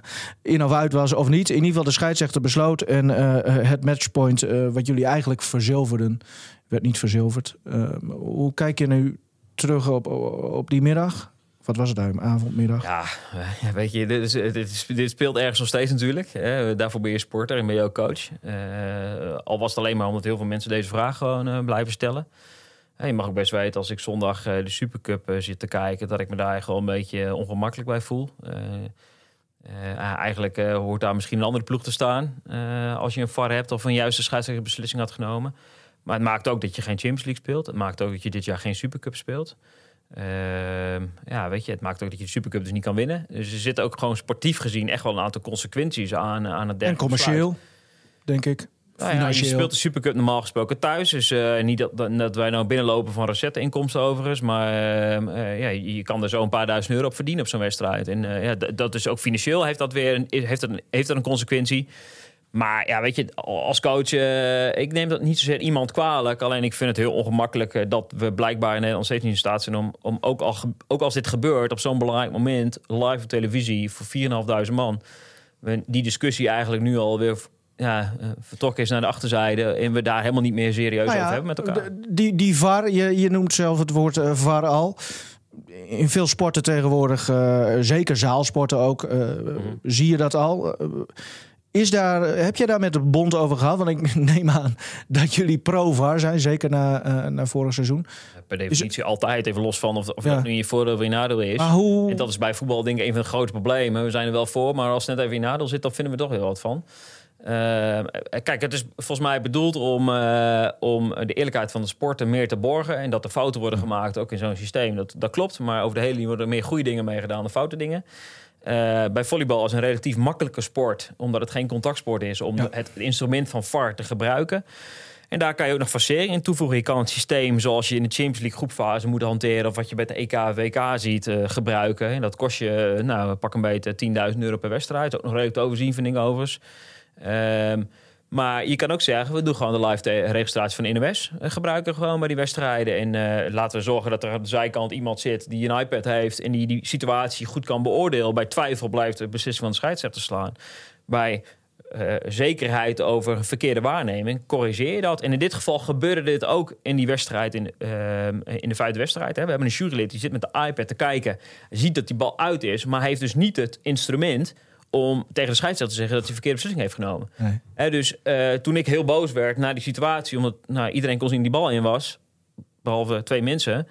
in of uit was of niet. In ieder geval de scheidsrechter besloot. En eh, eh, het matchpoint eh, wat jullie eigenlijk verzilverden, werd niet verzilverd. Eh, hoe kijk je nu terug op, op die middag? Wat was het eigenlijk? Avondmiddag? Ja, weet je, dit, dit, speelt ergens nog steeds natuurlijk. Daarvoor ben je sporter en ben je ook coach. Eh, al was het alleen maar omdat heel veel mensen deze vraag gewoon eh, blijven stellen. Je mag ook best weten als ik zondag eh, de Supercup eh, zit te kijken... dat ik me daar gewoon een beetje ongemakkelijk bij voel. Eigenlijk hoort daar misschien een andere ploeg te staan... als je een VAR hebt of een juiste scheidsrechterbeslissing had genomen. Maar het maakt ook dat je geen Champions League speelt. Het maakt ook dat je dit jaar geen Supercup speelt. Ehm, ja, weet je, het maakt ook dat je de Supercup dus niet kan winnen. Dus er zitten ook gewoon sportief gezien echt wel een aantal consequenties aan, aan het derde En commercieel, denk ik. Nou ja, je speelt de Supercup normaal gesproken thuis. Dus eh, niet dat, dat, wij nou binnenlopen van recette-inkomsten overigens. Maar ehm, eh, ja, je kan er zo een paar duizend euro op verdienen op zo'n wedstrijd. En eh, ja, dat is ook financieel heeft dat weer een, heeft dat een, heeft dat een consequentie. Maar ja, weet je, als coach, eh, ik neem dat niet zozeer iemand kwalijk. Alleen ik vind het heel ongemakkelijk eh, dat we blijkbaar in Nederland steeds niet in staat zijn om, om ook, al, ook als dit gebeurt op zo'n belangrijk moment, live op televisie voor 4.500 man, die discussie eigenlijk nu alweer ja, eh, vertrokken is naar de achterzijde en we daar helemaal niet meer serieus Nou ja, over hebben met elkaar. Die, die VAR, je, je noemt zelf het woord VAR al. In veel sporten tegenwoordig, zeker zaalsporten ook, Mhm. zie je dat al. Is daar, heb jij daar met de bond over gehad? Want ik neem aan dat jullie pro-VAR zijn, zeker na, eh, na vorig seizoen. Per definitie altijd, even los van of, of Ja. dat nu je voordeel of je nadeel is. Maar hoe... En dat is bij voetbal denk ik een van de grote problemen. We zijn er wel voor, maar als het net even in nadeel zit, dan vinden we toch heel wat van. Eh, kijk, het is volgens mij bedoeld om, eh, om de eerlijkheid van de sporten meer te borgen. En dat er fouten worden gemaakt, ook in zo'n systeem. Dat, dat klopt, maar over de hele linie worden er meer goede dingen mee gedaan dan foute dingen. Eh, bij volleybal als een relatief makkelijke sport, omdat het geen contactsport is, om Ja. het instrument van VAR te gebruiken. En daar kan je ook nog facering in toevoegen. Je kan het systeem zoals je in de Champions League groepfase moet hanteren... of wat je bij de EK, WK ziet, eh, gebruiken. En dat kost je, eh, nou, pak een beetje 10.000 euro per wedstrijd. Ook nog redelijk te overzien, vind ik overigens. Ehm, maar je kan ook zeggen, we doen gewoon de live registratie van NOS. eh, gebruiken gewoon bij die wedstrijden. En eh, laten we zorgen dat er aan de zijkant iemand zit die een iPad heeft... en die die situatie goed kan beoordelen. Bij twijfel blijft de beslissing van de scheidsrechter slaan. Bij eh, zekerheid over verkeerde waarneming, corrigeer je dat. En in dit geval gebeurde dit ook in die wedstrijd, in, ehm, in de vijfde wedstrijd. Hè. We hebben een jurylid die zit met de iPad te kijken, ziet dat die bal uit is, maar heeft dus niet het instrument om tegen de scheidsrechter te zeggen dat hij verkeerde beslissing heeft genomen. Nee. Dus eh, toen ik heel boos werd naar die situatie, omdat nou, iedereen kon zien die bal in was, behalve twee mensen,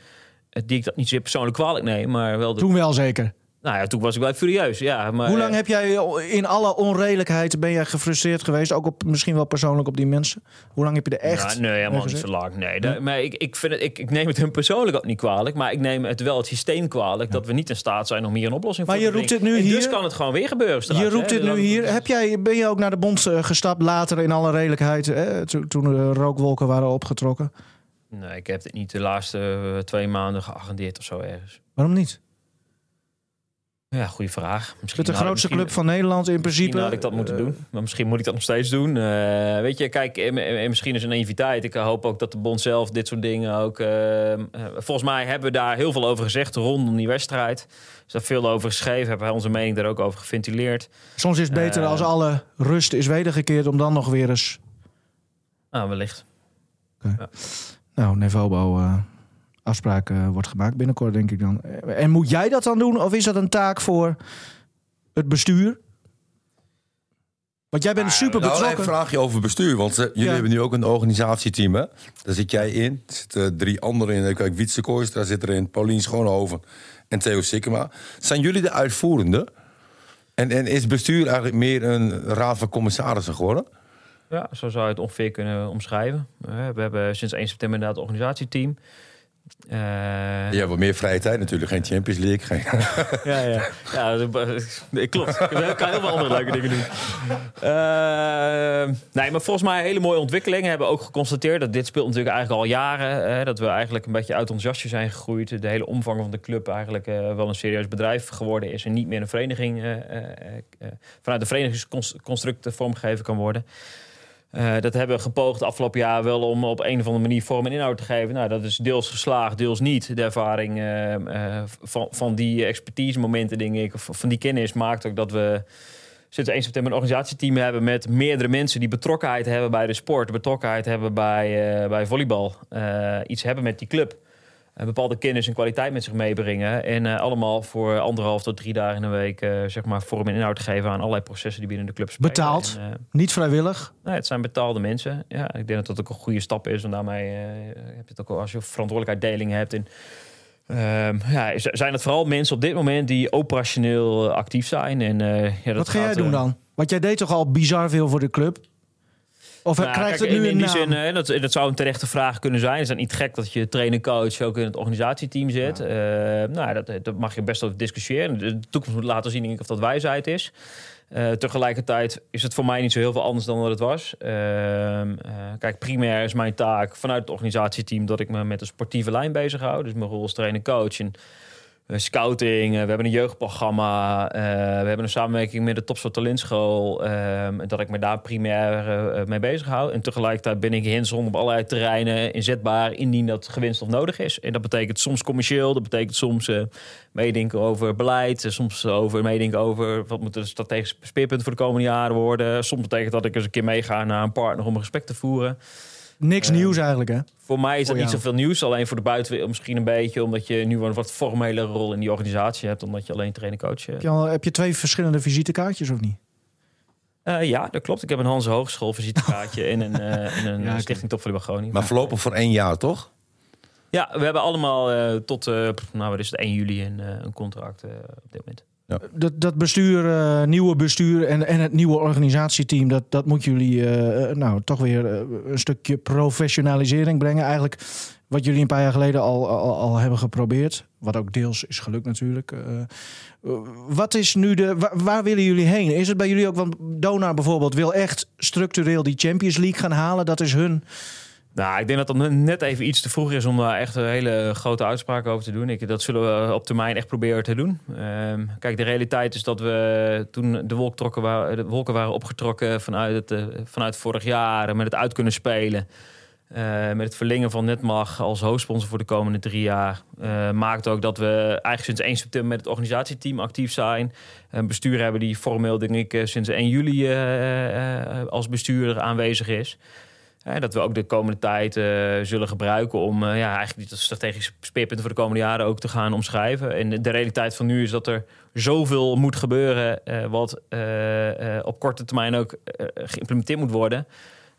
eh, die ik dat niet zeer persoonlijk kwalijk neem, maar wel de... Toen wel zeker. Nou ja, toen was ik wel furieus, ja. Maar, Hoe lang eh, heb jij in alle onredelijkheid ben jij gefrustreerd geweest? Ook op, misschien wel persoonlijk op die mensen. Hoe lang heb je er echt? Nou, nee, helemaal niet zo lang. Nee, maar ik, ik, vind het, ik, ik neem het hun persoonlijk ook niet kwalijk. Maar ik neem het wel het systeem kwalijk dat we niet in staat zijn om hier een oplossing Maar voor je te roept brengen. dit nu En Dus hier- kan het gewoon weer gebeuren. straks, Je hè. roept dit Dus nu hier. Heb jij, ben je ook naar de bond eh, gestapt later in alle redelijkheid? Hè, to- toen de rookwolken waren opgetrokken? Nee, ik heb dit niet de laatste eh, twee maanden geagendeerd of zo ergens. Waarom niet? Ja, goede vraag. Het Misschien is de grootste club van Nederland in principe. Misschien had ik dat moeten Eh, doen. Maar misschien moet ik dat nog steeds doen. Eh, weet je, kijk, en, en- en misschien is het een naïviteit. Ik hoop ook dat de bond zelf dit soort dingen ook... eh, eh, volgens mij hebben we daar heel veel over gezegd rondom die wedstrijd. Is daar veel over geschreven. Hebben wij onze mening daar ook over geventileerd. Soms is het beter Eh. als alle rust is wedergekeerd om dan nog weer eens... Nou, wellicht. Nou, Nevobo eh afspraak eh, wordt gemaakt binnenkort, denk ik dan. Eh, En moet jij dat dan doen? Of is dat een taak voor het bestuur? Want jij bent super Nou, betrokken. een vraagje over bestuur. Want eh, jullie Ja. hebben nu ook een organisatieteam, hè? Daar zit jij in. Er zitten drie anderen in. Kijk, Wietse Kooijs, daar zit erin. Paulien Schoonhoven en Theo Sikkema. Zijn jullie de uitvoerende? En, en is bestuur eigenlijk meer een raad van commissarissen geworden? Ja, zo zou je het ongeveer kunnen omschrijven. We hebben sinds 1 september inderdaad een organisatieteam. Eh, Je hebt wat meer vrije tijd natuurlijk. Geen Champions League. Geen... Ja, ja. ja nee, klopt. Ik kan heel veel andere leuke dingen doen. Eh, nee, maar volgens mij hele mooie ontwikkelingen. Hebben ook geconstateerd dat dit speelt natuurlijk eigenlijk al jaren. Hè, dat we eigenlijk een beetje uit ons jasje zijn gegroeid. De hele omvang van de club eigenlijk eh, wel een serieus bedrijf geworden is. En niet meer een vereniging vanuit de verenigingsconstruct vormgegeven kan worden. Eh, dat hebben we gepoogd afgelopen jaar wel om op een of andere manier vorm en inhoud te geven. Nou, dat is deels geslaagd, deels niet. De ervaring eh, eh, van, van die expertise momenten, denk ik, of van die kennis maakt ook dat we sinds 1 september een organisatieteam hebben met meerdere mensen die betrokkenheid hebben bij de sport, betrokkenheid hebben bij, bij volleybal, iets hebben met die club. Een bepaalde kennis en kwaliteit met zich meebrengen. En eh, allemaal voor anderhalf tot drie dagen in de week eh, zeg maar vorm en inhoud te geven aan allerlei processen die binnen de club spelen. Betaald? En, eh, Niet vrijwillig. Nee, het zijn betaalde mensen. Ja, ik denk dat dat ook een goede stap is. Want daarmee heb je het ook al als je verantwoordelijkheid hebt. En, ehm, ja, zijn het vooral mensen op dit moment die operationeel actief zijn. En, ja, dat Wat ga jij doen dan? Want jij deed toch al bizar veel voor de club? Of nou, krijgt kijk, het nu in, in een die naam? zin, eh, dat, dat zou een terechte vraag kunnen zijn. Het is dan niet gek dat je trainer-coach ook in het organisatieteam zit. Eh, nou, dat, dat mag je best over discussiëren. De toekomst moet laten zien denk ik, of dat wijsheid is. Eh, tegelijkertijd is het voor mij niet zo heel veel anders dan dat het was. Ehm, eh, kijk, primair is mijn taak vanuit het organisatieteam dat ik me met de sportieve lijn bezighoud. Dus mijn rol als trainer-coach en eh, scouting. eh, we hebben een jeugdprogramma. eh, we hebben een samenwerking met de Topsport Talentschool. ehm, dat ik me daar primair eh, mee bezighoud. En tegelijkertijd ben ik hands-on op allerlei terreinen inzetbaar indien dat gewenst of nodig is. En dat betekent soms commercieel. Dat betekent soms eh, meedenken over beleid. eh, Soms over meedenken over wat moeten de strategische speerpunten voor de komende jaren worden. Soms betekent dat ik eens een keer meega naar een partner om een gesprek te voeren. Niks eh, nieuws eigenlijk, hè? Voor mij is dat niet zoveel nieuws. Alleen voor de buitenwereld misschien een beetje. Omdat je nu een wat formele rol in die organisatie hebt. Omdat je alleen trainer-coach hebt. Heb je, al, heb je twee verschillende visitekaartjes of niet? Eh, ja, dat klopt. Ik heb een Hans Hogeschool visitekaartje in een, eh, in een Ja, eh. Stichting Topvolleybal Groningen. Maar voorlopig voor één jaar, toch? Ja, we hebben allemaal eh, tot, eh, nou, wat is het, 1 juli een, eh, een contract eh, op dit moment. Dat, dat bestuur, eh, nieuwe bestuur en, en het nieuwe organisatieteam, dat, dat moet jullie eh, eh, nou toch weer een stukje professionalisering brengen. Eigenlijk wat jullie een paar jaar geleden al, al, hebben geprobeerd. Wat ook deels is gelukt natuurlijk. Wat is nu de. Waar, waar willen jullie heen? Is het bij jullie ook? Want Donar bijvoorbeeld wil echt structureel die Champions League gaan halen. Dat is hun. Nou, ik denk dat dat net even iets te vroeg is om daar echt een hele grote uitspraken over te doen. Ik, dat zullen we op termijn echt proberen te doen. Ehm, kijk, de realiteit is dat we toen de, de wolken waren opgetrokken vanuit, het, eh, vanuit vorig jaar met het uit kunnen spelen. eh, met het verlengen van Netmag als hoofdsponsor voor de komende drie jaar. eh, maakt ook dat we eigenlijk sinds 1 september met het organisatieteam actief zijn. Een bestuur hebben die formeel, denk ik, eh, sinds 1 juli eh, eh, als bestuurder aanwezig is. Hè, dat we ook de komende tijd eh, zullen gebruiken om eh, ja, eigenlijk die strategische speerpunten voor de komende jaren ook te gaan omschrijven. En de, realiteit van nu is dat er zoveel moet gebeuren, eh, wat eh, eh, op korte termijn ook geïmplementeerd moet worden.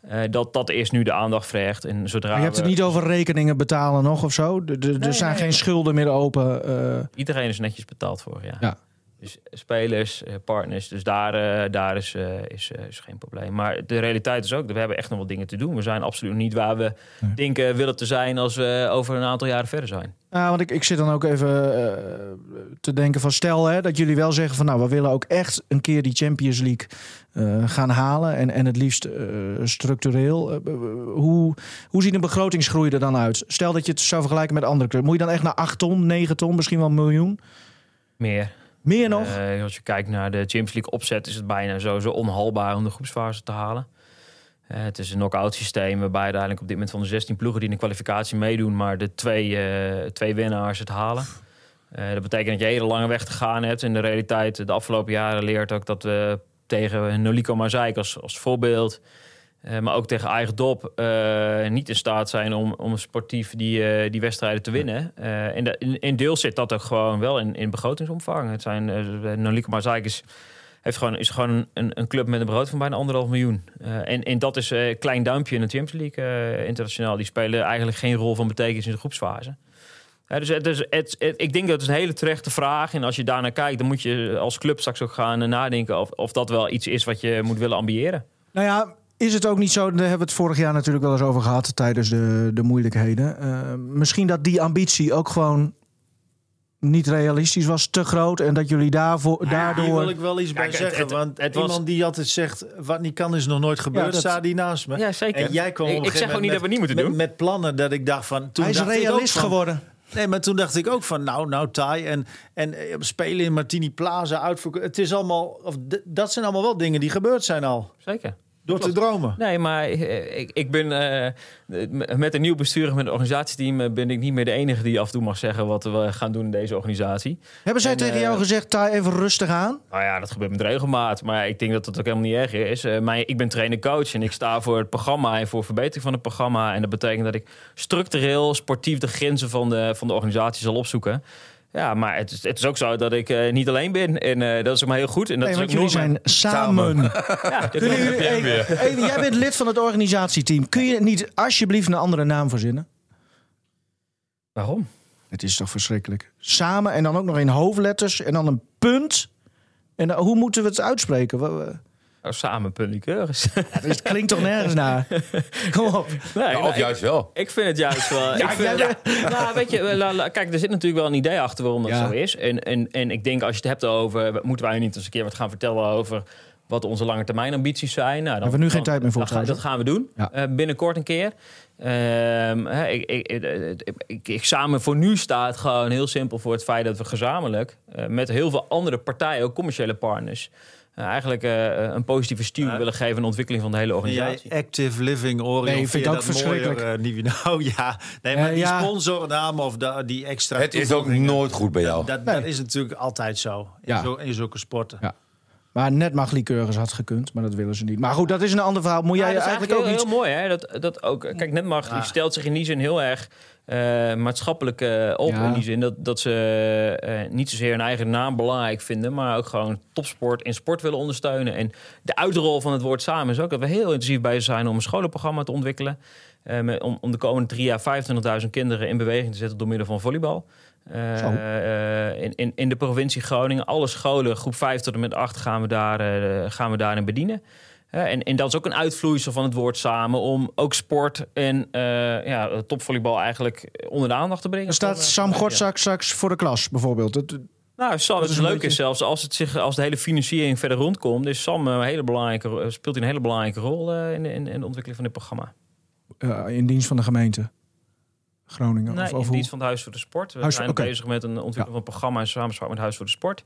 eh, dat dat eerst nu de aandacht vraagt. En zodra Maar je hebt het we- niet over rekeningen betalen nog of zo. De, de- er zijn nee, geen nee. schulden meer open. eh. Iedereen is netjes betaald voor, ja. Ja. Dus spelers, eh, partners, dus daar, eh, daar is, eh, is, eh, is geen probleem. Maar de realiteit is ook, we hebben echt nog wat dingen te doen. We zijn absoluut niet waar we denken willen te zijn als we over een aantal jaren verder zijn. Ja, want ik, ik zit dan ook even eh, te denken van stel hè, dat jullie wel zeggen van nou we willen ook echt een keer die Champions League eh, gaan halen en, en het liefst eh, structureel. Eh, hoe, hoe ziet een begrotingsgroei er dan uit? Stel dat je het zou vergelijken met andere clubs. Moet je dan echt naar 8 ton, 9 ton, misschien wel een miljoen? Meer. Meer nog? Eh, als je kijkt naar de Champions League opzet, is het bijna sowieso onhaalbaar om de groepsfase te halen. Eh, het is een knock-out systeem waarbij uiteindelijk op dit moment van de 16 ploegen die in de kwalificatie meedoen, maar de twee, eh, twee winnaars het halen. Dat betekent dat je een hele lange weg te gaan hebt. En de realiteit de afgelopen jaren leert ook dat we tegen Noliko Mazaik als voorbeeld, eh, maar ook tegen eigen dop, eh, niet in staat zijn om, om sportief die, eh, die wedstrijden te winnen. En in, in deel zit dat ook gewoon wel in, in begrotingsomvang. Het zijn, uh, Mazaik is heeft gewoon, is gewoon een, een club met een brood van bijna anderhalf miljoen. En, en dat is een klein duimpje in de Champions League internationaal. Die spelen eigenlijk geen rol van betekenis in de groepsfase. Dus het, is- het, ik denk dat het een hele terechte vraag. En als je daarnaar kijkt, dan moet je als club straks ook gaan nadenken of, of dat wel iets is wat je moet willen ambiëren. Nou ja, is het ook niet zo, daar hebben we het vorig jaar natuurlijk wel eens over gehad tijdens de, de moeilijkheden. Eh, misschien dat die ambitie ook gewoon niet realistisch was, te groot. En dat jullie daarvoor, Hier daardoor... wil ik wel iets bij het- zeggen. het- want het was- iemand die altijd zegt... wat niet kan is nog nooit gebeurd, Ja, dat- staat die naast me. Ja, zeker. En jij kwam Ik- op een ik zeg ook niet dat we het niet moeten met, doen. Met plannen dat ik dacht van... Toen Hij is dacht ik ook realist van- geworden. Nee, maar toen dacht ik ook van, nou, nou, Tai. En, en eh, spelen in Martini Plaza, uitvoeren. Het is allemaal... Of, dat zijn allemaal wel dingen die gebeurd zijn al. Zeker. Door te dromen. Nee, maar eh, ik, ik ben eh, met een nieuw bestuur en met een organisatieteam eh, ben ik niet meer de enige die af en toe mag zeggen wat we gaan doen in deze organisatie. Hebben zij En, tegen jou gezegd, Ta, even rustig aan? Nou ja, dat gebeurt met regelmaat. Maar ik denk dat dat ook helemaal niet erg is. Maar ik ben trainer-coach en ik sta voor het programma en voor verbetering van het programma. En dat betekent dat ik structureel, sportief de grenzen van de, van de organisatie zal opzoeken. Ja, maar het is, het is ook zo dat ik eh, niet alleen ben. En eh, dat is ook maar heel goed. En dat Nee, is ook jullie zijn samen. Ja, dat jullie, heb jij bent lid van het organisatieteam. Kun je niet alsjeblieft een andere naam verzinnen? Waarom? Het is toch verschrikkelijk. Samen en dan ook nog in hoofdletters en dan een punt. En dan, hoe moeten we het uitspreken? Oh, samen puntlikeuris. Het klinkt toch nergens naar? Kom op. Nee, Ja, nou, of juist wel. Ik vind het juist wel. ik vind, jij nou, weet je, la- la- kijk, er zit natuurlijk wel een idee achter waarom dat Ja. zo is. En, en, en ik denk als je het hebt over, moeten wij niet eens een keer wat gaan vertellen over wat onze lange termijn ambities zijn. Nou, dan, Hebben we nu geen tijd meer voor Dat gaan we doen. Ja. Eh, binnenkort een keer. Ehm, hè, ik, ik, ik, ik, ik- samen voor nu staat gewoon heel simpel voor het feit dat we gezamenlijk eh, met heel veel andere partijen, ook commerciële partners, eigenlijk eh, een positieve stuur Ja. willen geven aan de ontwikkeling van de hele Jij organisatie. active living Orion. Nee, vind ik ook mooier, verschrikkelijk. eh, nou ja, nee, maar Eh, die sponsornaam of die extra. Het is ook nooit goed bij jou. Dat, Nee. dat is natuurlijk altijd zo. In, Ja. zo, in zulke sporten. Ja. Maar net mag Lycurgus had gekund, maar dat willen ze niet. Maar goed, dat is een ander verhaal. Moet jij Ja, dat is eigenlijk ook eigenlijk niet... heel, heel mooi, hè? Dat, dat ook, kijk, net mag, die stelt zich in die zin heel erg eh, maatschappelijk eh, op. Ja. In die zin dat, dat ze eh, niet zozeer hun eigen naam belangrijk vinden, maar ook gewoon topsport in sport willen ondersteunen. En de uitrol van het woord samen is ook dat we heel intensief bij ze zijn om een scholenprogramma te ontwikkelen. met- om, om de komende drie jaar 25.000 kinderen in beweging te zetten door middel van volleybal. Eh, eh, in, in, in de provincie Groningen, alle scholen, groep 5 tot en met 8, gaan we, daar, eh, gaan we daarin bedienen. Hè, en, en dat is ook een uitvloeisel van het woord samen om ook sport en eh, ja, topvolleybal eigenlijk onder de aandacht te brengen. Er staat Sam. Gortzak straks voor de klas, bijvoorbeeld. Het- Nou, Sam, het is beetje- is zelfs als, het zich, als de hele financiering verder rondkomt, is Sam een hele belangrijke, speelt hij een hele belangrijke rol eh, in, de, in, in de ontwikkeling van dit programma. eh, in dienst van de gemeente Groningen. Nee, of, of in dienst van het Huis voor de Sport. We Huis- zijn bezig met een ontwikkeling van een programma in samenspraak met het Huis voor de Sport.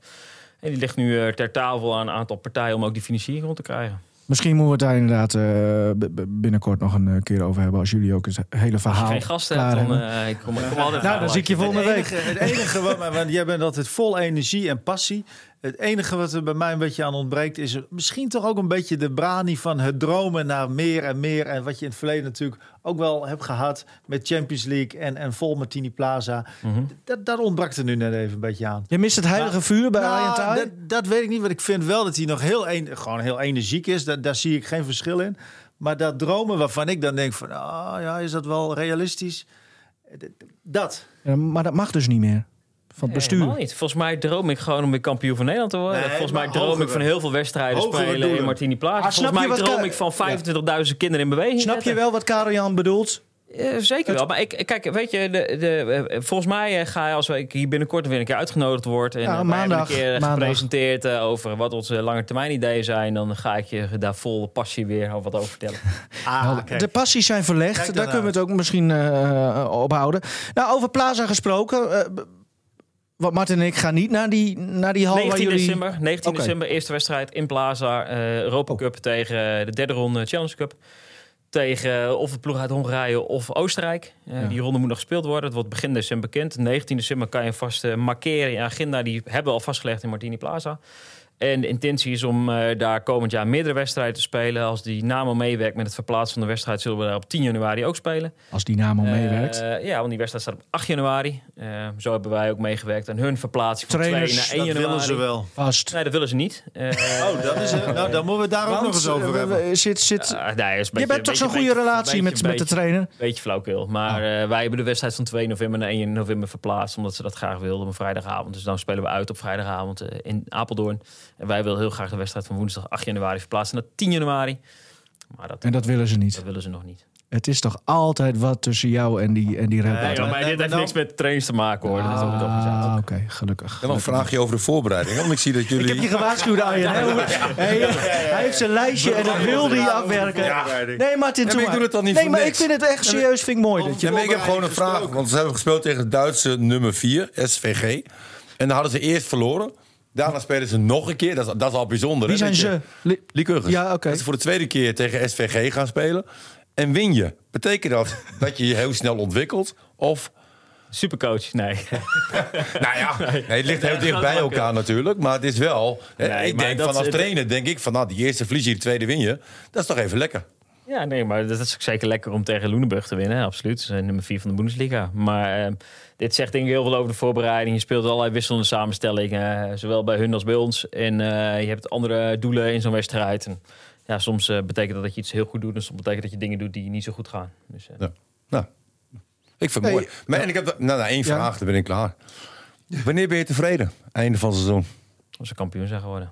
En die ligt nu eh, ter tafel aan een aantal partijen om ook die financiering rond te krijgen. Misschien moeten we het daar inderdaad eh, binnenkort nog een eh, keer over hebben. Als jullie ook het hele Als verhaal geen gasten klaar hebt, dan ik kom, ik kom altijd Nou, dan zie ik je volgende het week. enige, Het enige wat, maar- want jij bent altijd vol energie en passie. Het enige wat er bij mij een beetje aan ontbreekt is misschien toch ook een beetje de brani van het dromen naar meer en meer. En wat je in het verleden natuurlijk ook wel hebt gehad met Champions League en, en vol Martini Plaza. Mhm. Dat, dat ontbrak er nu net even een beetje aan. Je mist het heilige vuur bij Nou, dat, dat weet ik niet, want ik vind wel dat hij nog heel, een, gewoon heel energiek is. Da- daar zie ik geen verschil in. Maar dat dromen waarvan ik dan denk van, ah ja, is dat wel realistisch? Dat. Ja, maar dat mag dus niet meer. Van het bestuur. Helemaal niet. Volgens mij droom ik gewoon om weer kampioen van Nederland te worden. Nee, Volgens mij droom hogere- ik van heel veel wedstrijden spelen in. Martini Plaza. Ah, Volgens mij droom ik van 25.000 kinderen in beweging Snap je wel wat Karel Jan bedoelt? Eh, zeker wel. Maar ik, kijk, weet je, de, de, eh, volgens mij eh, ga je als ik hier binnenkort weer een keer uitgenodigd word en Ja, eh, maandag, een keer eh, maandag. gepresenteerd eh, over wat onze lange termijn ideeën zijn, dan ga ik je daar vol passie weer wat over vertellen. Ah, de passies zijn verlegd. Daar kunnen we het ook misschien eh ophouden. Nou, over Plaza gesproken. eh, wat Martin en ik gaan niet naar die, naar die hal 19 waar jullie... december, 19 Oké. december, eerste wedstrijd in Plaza. eh Europa Oh. Cup tegen de derde ronde Challenge Cup. Tegen eh, of de ploeg uit Hongarije of Oostenrijk. Eh, Ja. Die ronde moet nog gespeeld worden. Het wordt begin december bekend. 19 december kan je vast markeren in je agenda. Die hebben we al vastgelegd in Martini Plaza. En de intentie is om eh, daar komend jaar meerdere wedstrijden te spelen. Als die NAMO meewerkt met het verplaatsen van de wedstrijd... zullen we daar op 10 januari ook spelen. Als die naam al meewerkt. Eh, ja, want die wedstrijd staat op 8 januari. Eh, zo hebben wij ook meegewerkt aan hun verplaatsing van 2 Trainers, naar 1 dat januari. willen ze wel. Vast. Nee, dat willen ze niet. Eh, Oh, dat is, nou, dan moeten we het daar ook nog eens over eh, hebben. we- Zit, zit, nee, is een je bent toch zo'n goede beetje- relatie beetje- met, met de trainer? Beetje flauwkul. Maar Oh. eh, wij hebben de wedstrijd van 2 november naar 1 november verplaatst. Omdat ze dat graag wilden op een vrijdagavond. Dus dan spelen we uit op vrijdagavond eh, in Apeldoorn. En wij willen heel graag de wedstrijd van woensdag 8 januari verplaatsen naar 10 januari. Maar dat, En dat willen ze niet. dat willen ze nog niet. Het is toch altijd wat tussen jou en die, en die? Nee, Nee, maar- dit heeft niks met trainers te maken hoor. Dat is ook. Ah, oké, gelukkig. En dan een vraagje over de voorbereiding. Want ik zie dat jullie... Ik heb je gewaarschuwd, Arjen. hè? Hoe- Hij, hij heeft zijn lijstje en dat wil hij afwerken. Nee, Martin, maar ik doe het dan niet Nee, voor maar niks. ik vind het echt serieus vind ik mooi. Dat je, Ja, maar ik heb gewoon een vraag. Want ze hebben gespeeld tegen het Duitse nummer 4, SVG. En dan hadden ze eerst verloren. Daarna spelen ze nog een keer. Dat is, dat is al bijzonder. Wie hè, zijn dat ze? Lycurgus. Ja, oké. Dat ze voor de tweede keer tegen SVG gaan spelen. En win je. Betekent dat dat je je heel snel ontwikkelt? Of, Supercoach, nee. nou ja, nee, het ligt heel dicht bij elkaar natuurlijk. Maar het is wel... hè, Nee, ik denk dat van als is- trainer, denk ik van... Nou, die eerste verlies je, de tweede win je. Dat is toch even lekker. Ja, nee, maar dat is ook zeker lekker om tegen Loenenburg te winnen. Absoluut. Ze zijn nummer 4 van de Bundesliga. Maar eh, dit zegt denk ik heel veel over de voorbereiding. Je speelt allerlei wisselende samenstellingen. eh, zowel bij hun als bij ons. En eh, je hebt andere doelen in zo'n wedstrijd. En, ja, soms eh, betekent dat dat je iets heel goed doet. En soms betekent dat je dingen doet die niet zo goed gaan. Dus, eh, Ja. Nou, ik vind het Nee, mooi. Maar, en ik heb nou, nou, één Ja. vraag, dan ben ik klaar. Wanneer ben je tevreden? Einde van het seizoen. Als ze kampioen zijn geworden.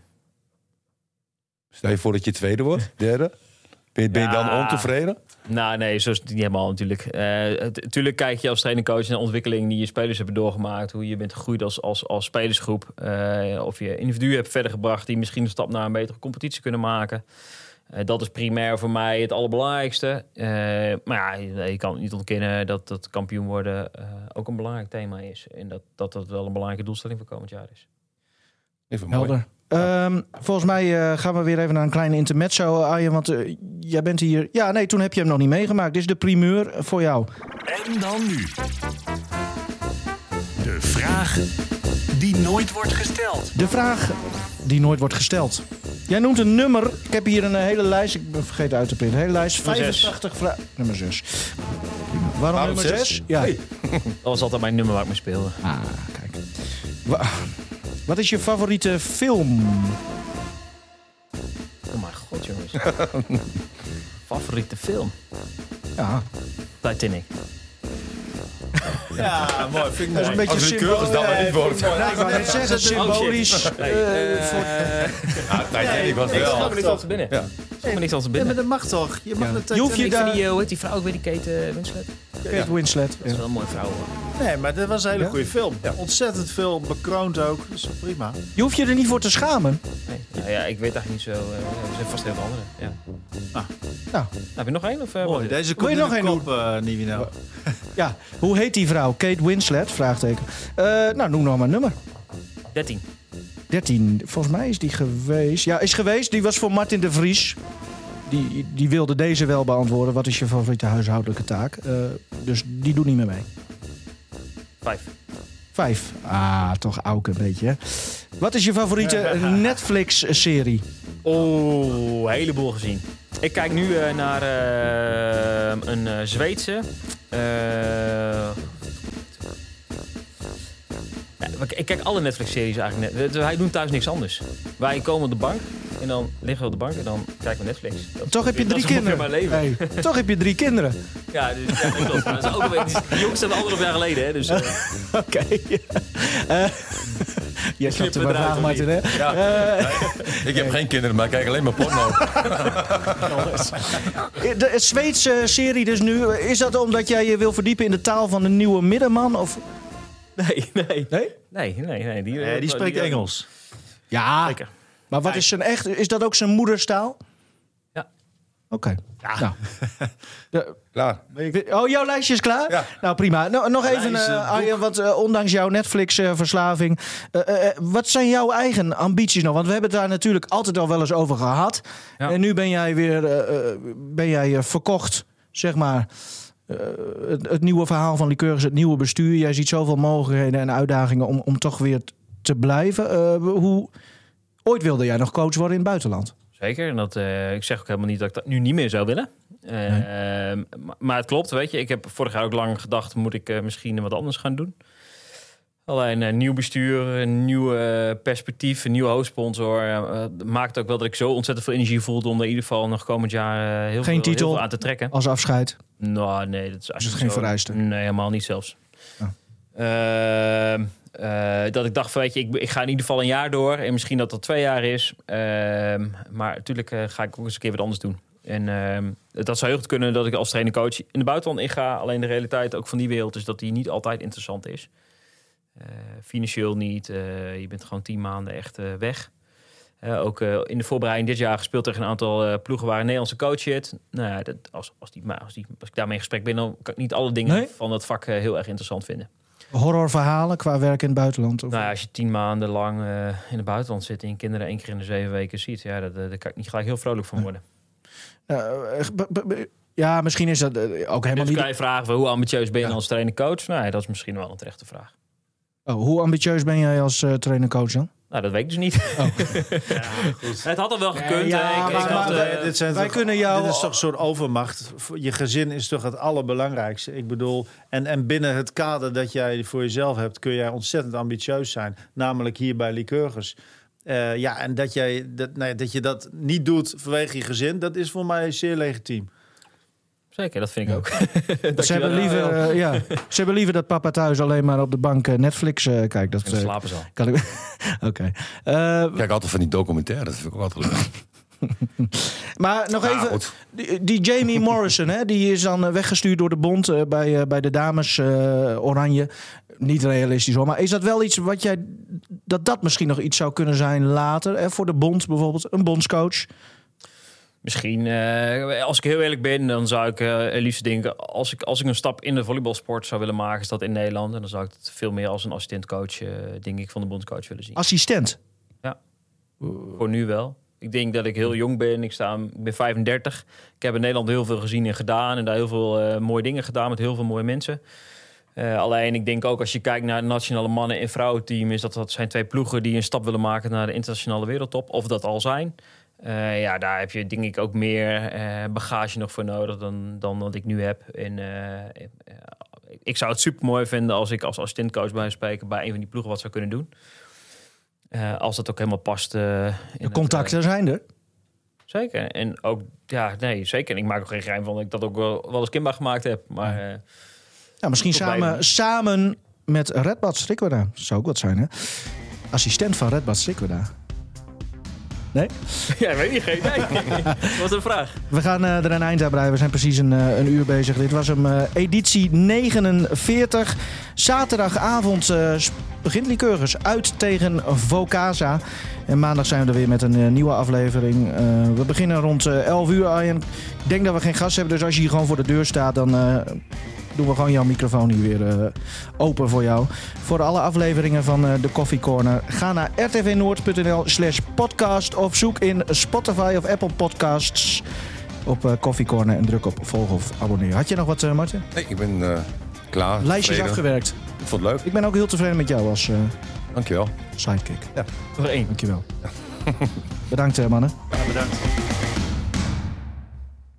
Stel je voor dat je tweede wordt, derde. Ben je, ben je dan ontevreden? Nou, nee, zo is het niet helemaal natuurlijk. Eh, het- Tuurlijk kijk je als trainer-coach naar de ontwikkeling die je spelers hebben doorgemaakt. Hoe je bent gegroeid als, als, als spelersgroep. Eh, of je individuen hebt verder gebracht die misschien een stap naar een betere competitie kunnen maken. Eh, dat is primair voor mij het allerbelangrijkste. Maar ja, je, kan niet ontkennen dat dat kampioen worden ook een belangrijk thema is. En dat, dat dat wel een belangrijke doelstelling voor komend jaar is. Even mooi. Helder. Ehm, volgens mij eh, gaan we weer even naar een kleine intermezzo, Arjen. Want eh, jij bent hier... Ja, nee, toen heb je hem nog niet meegemaakt. Dit is de primeur voor jou. En dan nu. De vraag die nooit wordt gesteld. De vraag die nooit wordt gesteld. Jij noemt een nummer. Ik heb hier een eh, hele lijst. Ik ben vergeten uit te printen. Een hele lijst. Nummer zes. 85 vragen. Nummer 6. Waarom, Waarom nummer zes? 6? Ja. Hey. Dat was altijd mijn nummer waar ik mee speelde. Ah, kijk. Wa- Wat is je favoriete film? Oh mijn god, jongens. Favoriete film? Ja, Titanic. Ja, mooi. Vind ik dat is een beetje Als het keurige dan maar niet wordt. Nee, ik wou net zeggen, symbolisch. Nee, eh, eh, voor- Ja, Titanic was Ik wel. me niks aan te binnen. Ja. Ik me niks aan te Ja, binnen. maar dat mag toch? Je mag Ja. het Je hoeft je Ik daar- die, eh, hoe heet die vrouw ook weer, die Kate Winslet? Kate Winslet. Dat is wel een mooie vrouw. hoor. Nee, maar dat was een hele Ja? goede film. Ontzettend veel bekroond ook. Dus prima. Je hoeft je er niet voor te schamen. Nee. Nou ja, ik weet eigenlijk niet zo. eh, er zijn vast heel veel andere. Ja. Nou, Heb je nog één? Of, Mooi. wat? Deze Wil komt je in nog de één kop, eh Nivino. ja. Hoe heet die vrouw? Kate Winslet? Vraagteken. Eh, nou, noem nog maar een nummer. 13. 13. Volgens mij is die geweest. Ja, is geweest. Die was voor Martin de Vries. Die, die wilde deze wel beantwoorden. Wat is je favoriete huishoudelijke taak? Eh, dus die doet niet meer mee. 5. Vijf. Ah, toch ook een beetje. hè? Wat is je favoriete Netflix-serie? Oh, een heleboel gezien. Ik kijk nu eh, naar eh, een eh, Zweedse. Ik kijk alle Netflix-series eigenlijk net. Wij doen thuis niks anders. Wij komen op de bank en dan liggen we op de bank en dan kijken we Netflix. Dat Toch heb je drie kinderen. mijn leven. Hey, toch heb je drie kinderen. Ja, dus, ja, dat klopt. Dat is ook die jongens zijn anderhalf jaar geleden, hè? Dus, eh, Oké. Eh, Jij snapt eruit, vraag, Martin, hè? Ja. Eh, Ik heb geen kinderen, maar ik kijk alleen maar porno. de Zweedse serie dus nu. Is dat omdat jij je wil verdiepen in de taal van de nieuwe middenman? Of... nee, nee. Nee? Nee, nee, nee. Die, Nee, die spreekt eh, Engels. Ja. Zeker. Maar wat is zijn echt... Is dat ook zijn moederstaal? Ja. Oké. Nou. De- Klaar. Oh, jouw lijstje is klaar? Ja. Nou, prima. Nou, nog even, Lijst, eh, eh, Arjen, want eh, ondanks jouw Netflix-verslaving... eh, wat zijn jouw eigen ambities nog? Want we hebben het daar natuurlijk altijd al wel eens over gehad. Ja. En nu ben jij weer eh, eh, ben jij, eh, verkocht, zeg maar... eh, het, het nieuwe verhaal van Liqueurs, het nieuwe bestuur. Jij ziet zoveel mogelijkheden en uitdagingen om, om toch weer te blijven. Eh, hoe... Ooit wilde jij nog coach worden in het buitenland. Zeker. En dat, eh, ik zeg ook helemaal niet dat ik dat nu niet meer zou willen. Maar, maar het klopt, weet je. Ik heb vorig jaar ook lang gedacht, moet ik misschien wat anders gaan doen. Alleen een nieuw bestuur, een nieuw eh, perspectief, een nieuwe hoofdsponsor. eh, maakt ook wel dat ik zo ontzettend veel energie voelde om er in ieder geval nog komend jaar eh, heel, Geen veel, heel titel? veel aan te trekken. Als afscheid. Nou, nee, dat is eigenlijk geen vereiste? Nee, helemaal niet zelfs. Oh. Ehm, eh, dat ik dacht van, weet je, ik, ik ga in ieder geval een jaar door. En misschien dat dat twee jaar is. Ehm, maar natuurlijk eh, ga ik ook eens een keer wat anders doen. En ehm, dat zou heel goed kunnen dat ik als trainer-coach in het buitenland inga. Alleen de realiteit ook van die wereld is dat die niet altijd interessant is. Eh, financieel niet. Eh, je bent gewoon tien maanden echt eh, weg. Ook in de voorbereiding dit jaar gespeeld tegen een aantal ploegen waar een Nederlandse coach zit. Nou ja, dat, als, als, die, als, die, als ik daarmee in gesprek ben, dan kan ik niet alle dingen Nee? van dat vak heel erg interessant vinden. Horrorverhalen qua werk in het buitenland. Of... Nou ja, als je tien maanden lang in het buitenland zit en je kinderen één keer in de zeven weken ziet, ja, dat, daar kan ik niet gelijk heel vrolijk van worden. Ja, misschien is dat ook helemaal Dus niet... kan je vragen, hoe ambitieus ben je Ja. als trainer-coach? Nou ja, dat is misschien wel een terechte vraag. Oh, hoe ambitieus ben jij als eh trainer-coach dan? Nou, dat weet ik dus niet. het had al wel gekund. ja, ik, maar- ik maar had, wij- eh, dit zijn wij toch- kunnen jou- Dit is toch een soort overmacht. Je gezin is toch het allerbelangrijkste. Ik bedoel, en, en binnen het kader dat jij voor jezelf hebt, kun jij ontzettend ambitieus zijn. Namelijk hier bij Lycurgus. Eh, ja, en dat, jij, dat, nou ja, dat je dat niet doet vanwege je gezin, dat is voor mij zeer legitiem. Zeker, dat vind ik ook. Ze hebben, liever, eh, ja, ze hebben liever dat papa thuis alleen maar op de bank eh, Netflix eh, kijkt. Dat slapen ze al. kan ik. Oké. Eh, kijk altijd van die documentaires, dat vind ik ook altijd leuk. maar nog Ja, even. Die, die Jamie Morrison, hè, die is dan weggestuurd door de bond eh, bij, eh, bij de dames eh, Oranje. Niet realistisch hoor, maar is dat wel iets wat jij. dat dat misschien nog iets zou kunnen zijn later? Hè, voor de bond bijvoorbeeld, een bondscoach. Misschien, eh, als ik heel eerlijk ben, dan zou ik het liefst denken... Als ik, als ik een stap in de volleybalsport zou willen maken, is dat in Nederland. En dan zou ik het veel meer als een assistentcoach, eh, denk ik, van de bondscoach willen zien. Assistent. Voor nu wel. Ik denk dat ik heel jong ben. Ik, sta, ik ben 35. Ik heb in Nederland heel veel gezien en gedaan. En daar heel veel mooie dingen gedaan met heel veel mooie mensen. Alleen ik denk ook als je kijkt naar het nationale mannen- en vrouwenteam, is dat dat zijn twee ploegen die een stap willen maken naar de internationale wereldtop, of dat al zijn. Eh, ja, daar heb je denk ik ook meer eh, bagage nog voor nodig dan, dan wat ik nu heb. En eh, ik zou het super mooi vinden als ik als assistentcoach bij spreken bij een van die ploegen wat zou kunnen doen. Als dat ook helemaal past. De het, contacten zijn er. Zeker. En ook, ja, nee, zeker. En ik maak ook geen geheim van dat ik dat ook wel, wel eens kenbaar gemaakt heb. Maar Ja, misschien samen, samen met Redbad Strikweda. Zou ook wat zijn, hè? Assistent van Redbad Strikweda. Nee? ja, weet niet, geen idee. Wat een vraag. We gaan eh, er een eind aan breien. We zijn precies een, eh, een uur bezig. Dit was hem eh, editie 49. Zaterdagavond begint Lycurgus uit tegen Vocasa. En maandag zijn we er weer met een nieuwe aflevering. We beginnen rond eh 11 uur, Arjen. Ik denk dat we geen gast hebben, dus als je hier gewoon voor de deur staat... dan doen we gewoon jouw microfoon hier weer eh, open voor jou. Voor alle afleveringen van eh, de Coffee Corner... ga naar rtvnoord.nl slash podcast... of zoek in Spotify of Apple Podcasts op eh Coffee Corner... en druk op volgen of abonneren. Had je nog wat, eh Martin? Nee, ik ben eh, klaar. Lijstjes tevreden. afgewerkt. Ik vond het leuk. Ik ben ook heel tevreden met jou als eh, Dankjewel. sidekick. Nog één. Dankjewel. Bedankt, mannen. Ja, bedankt.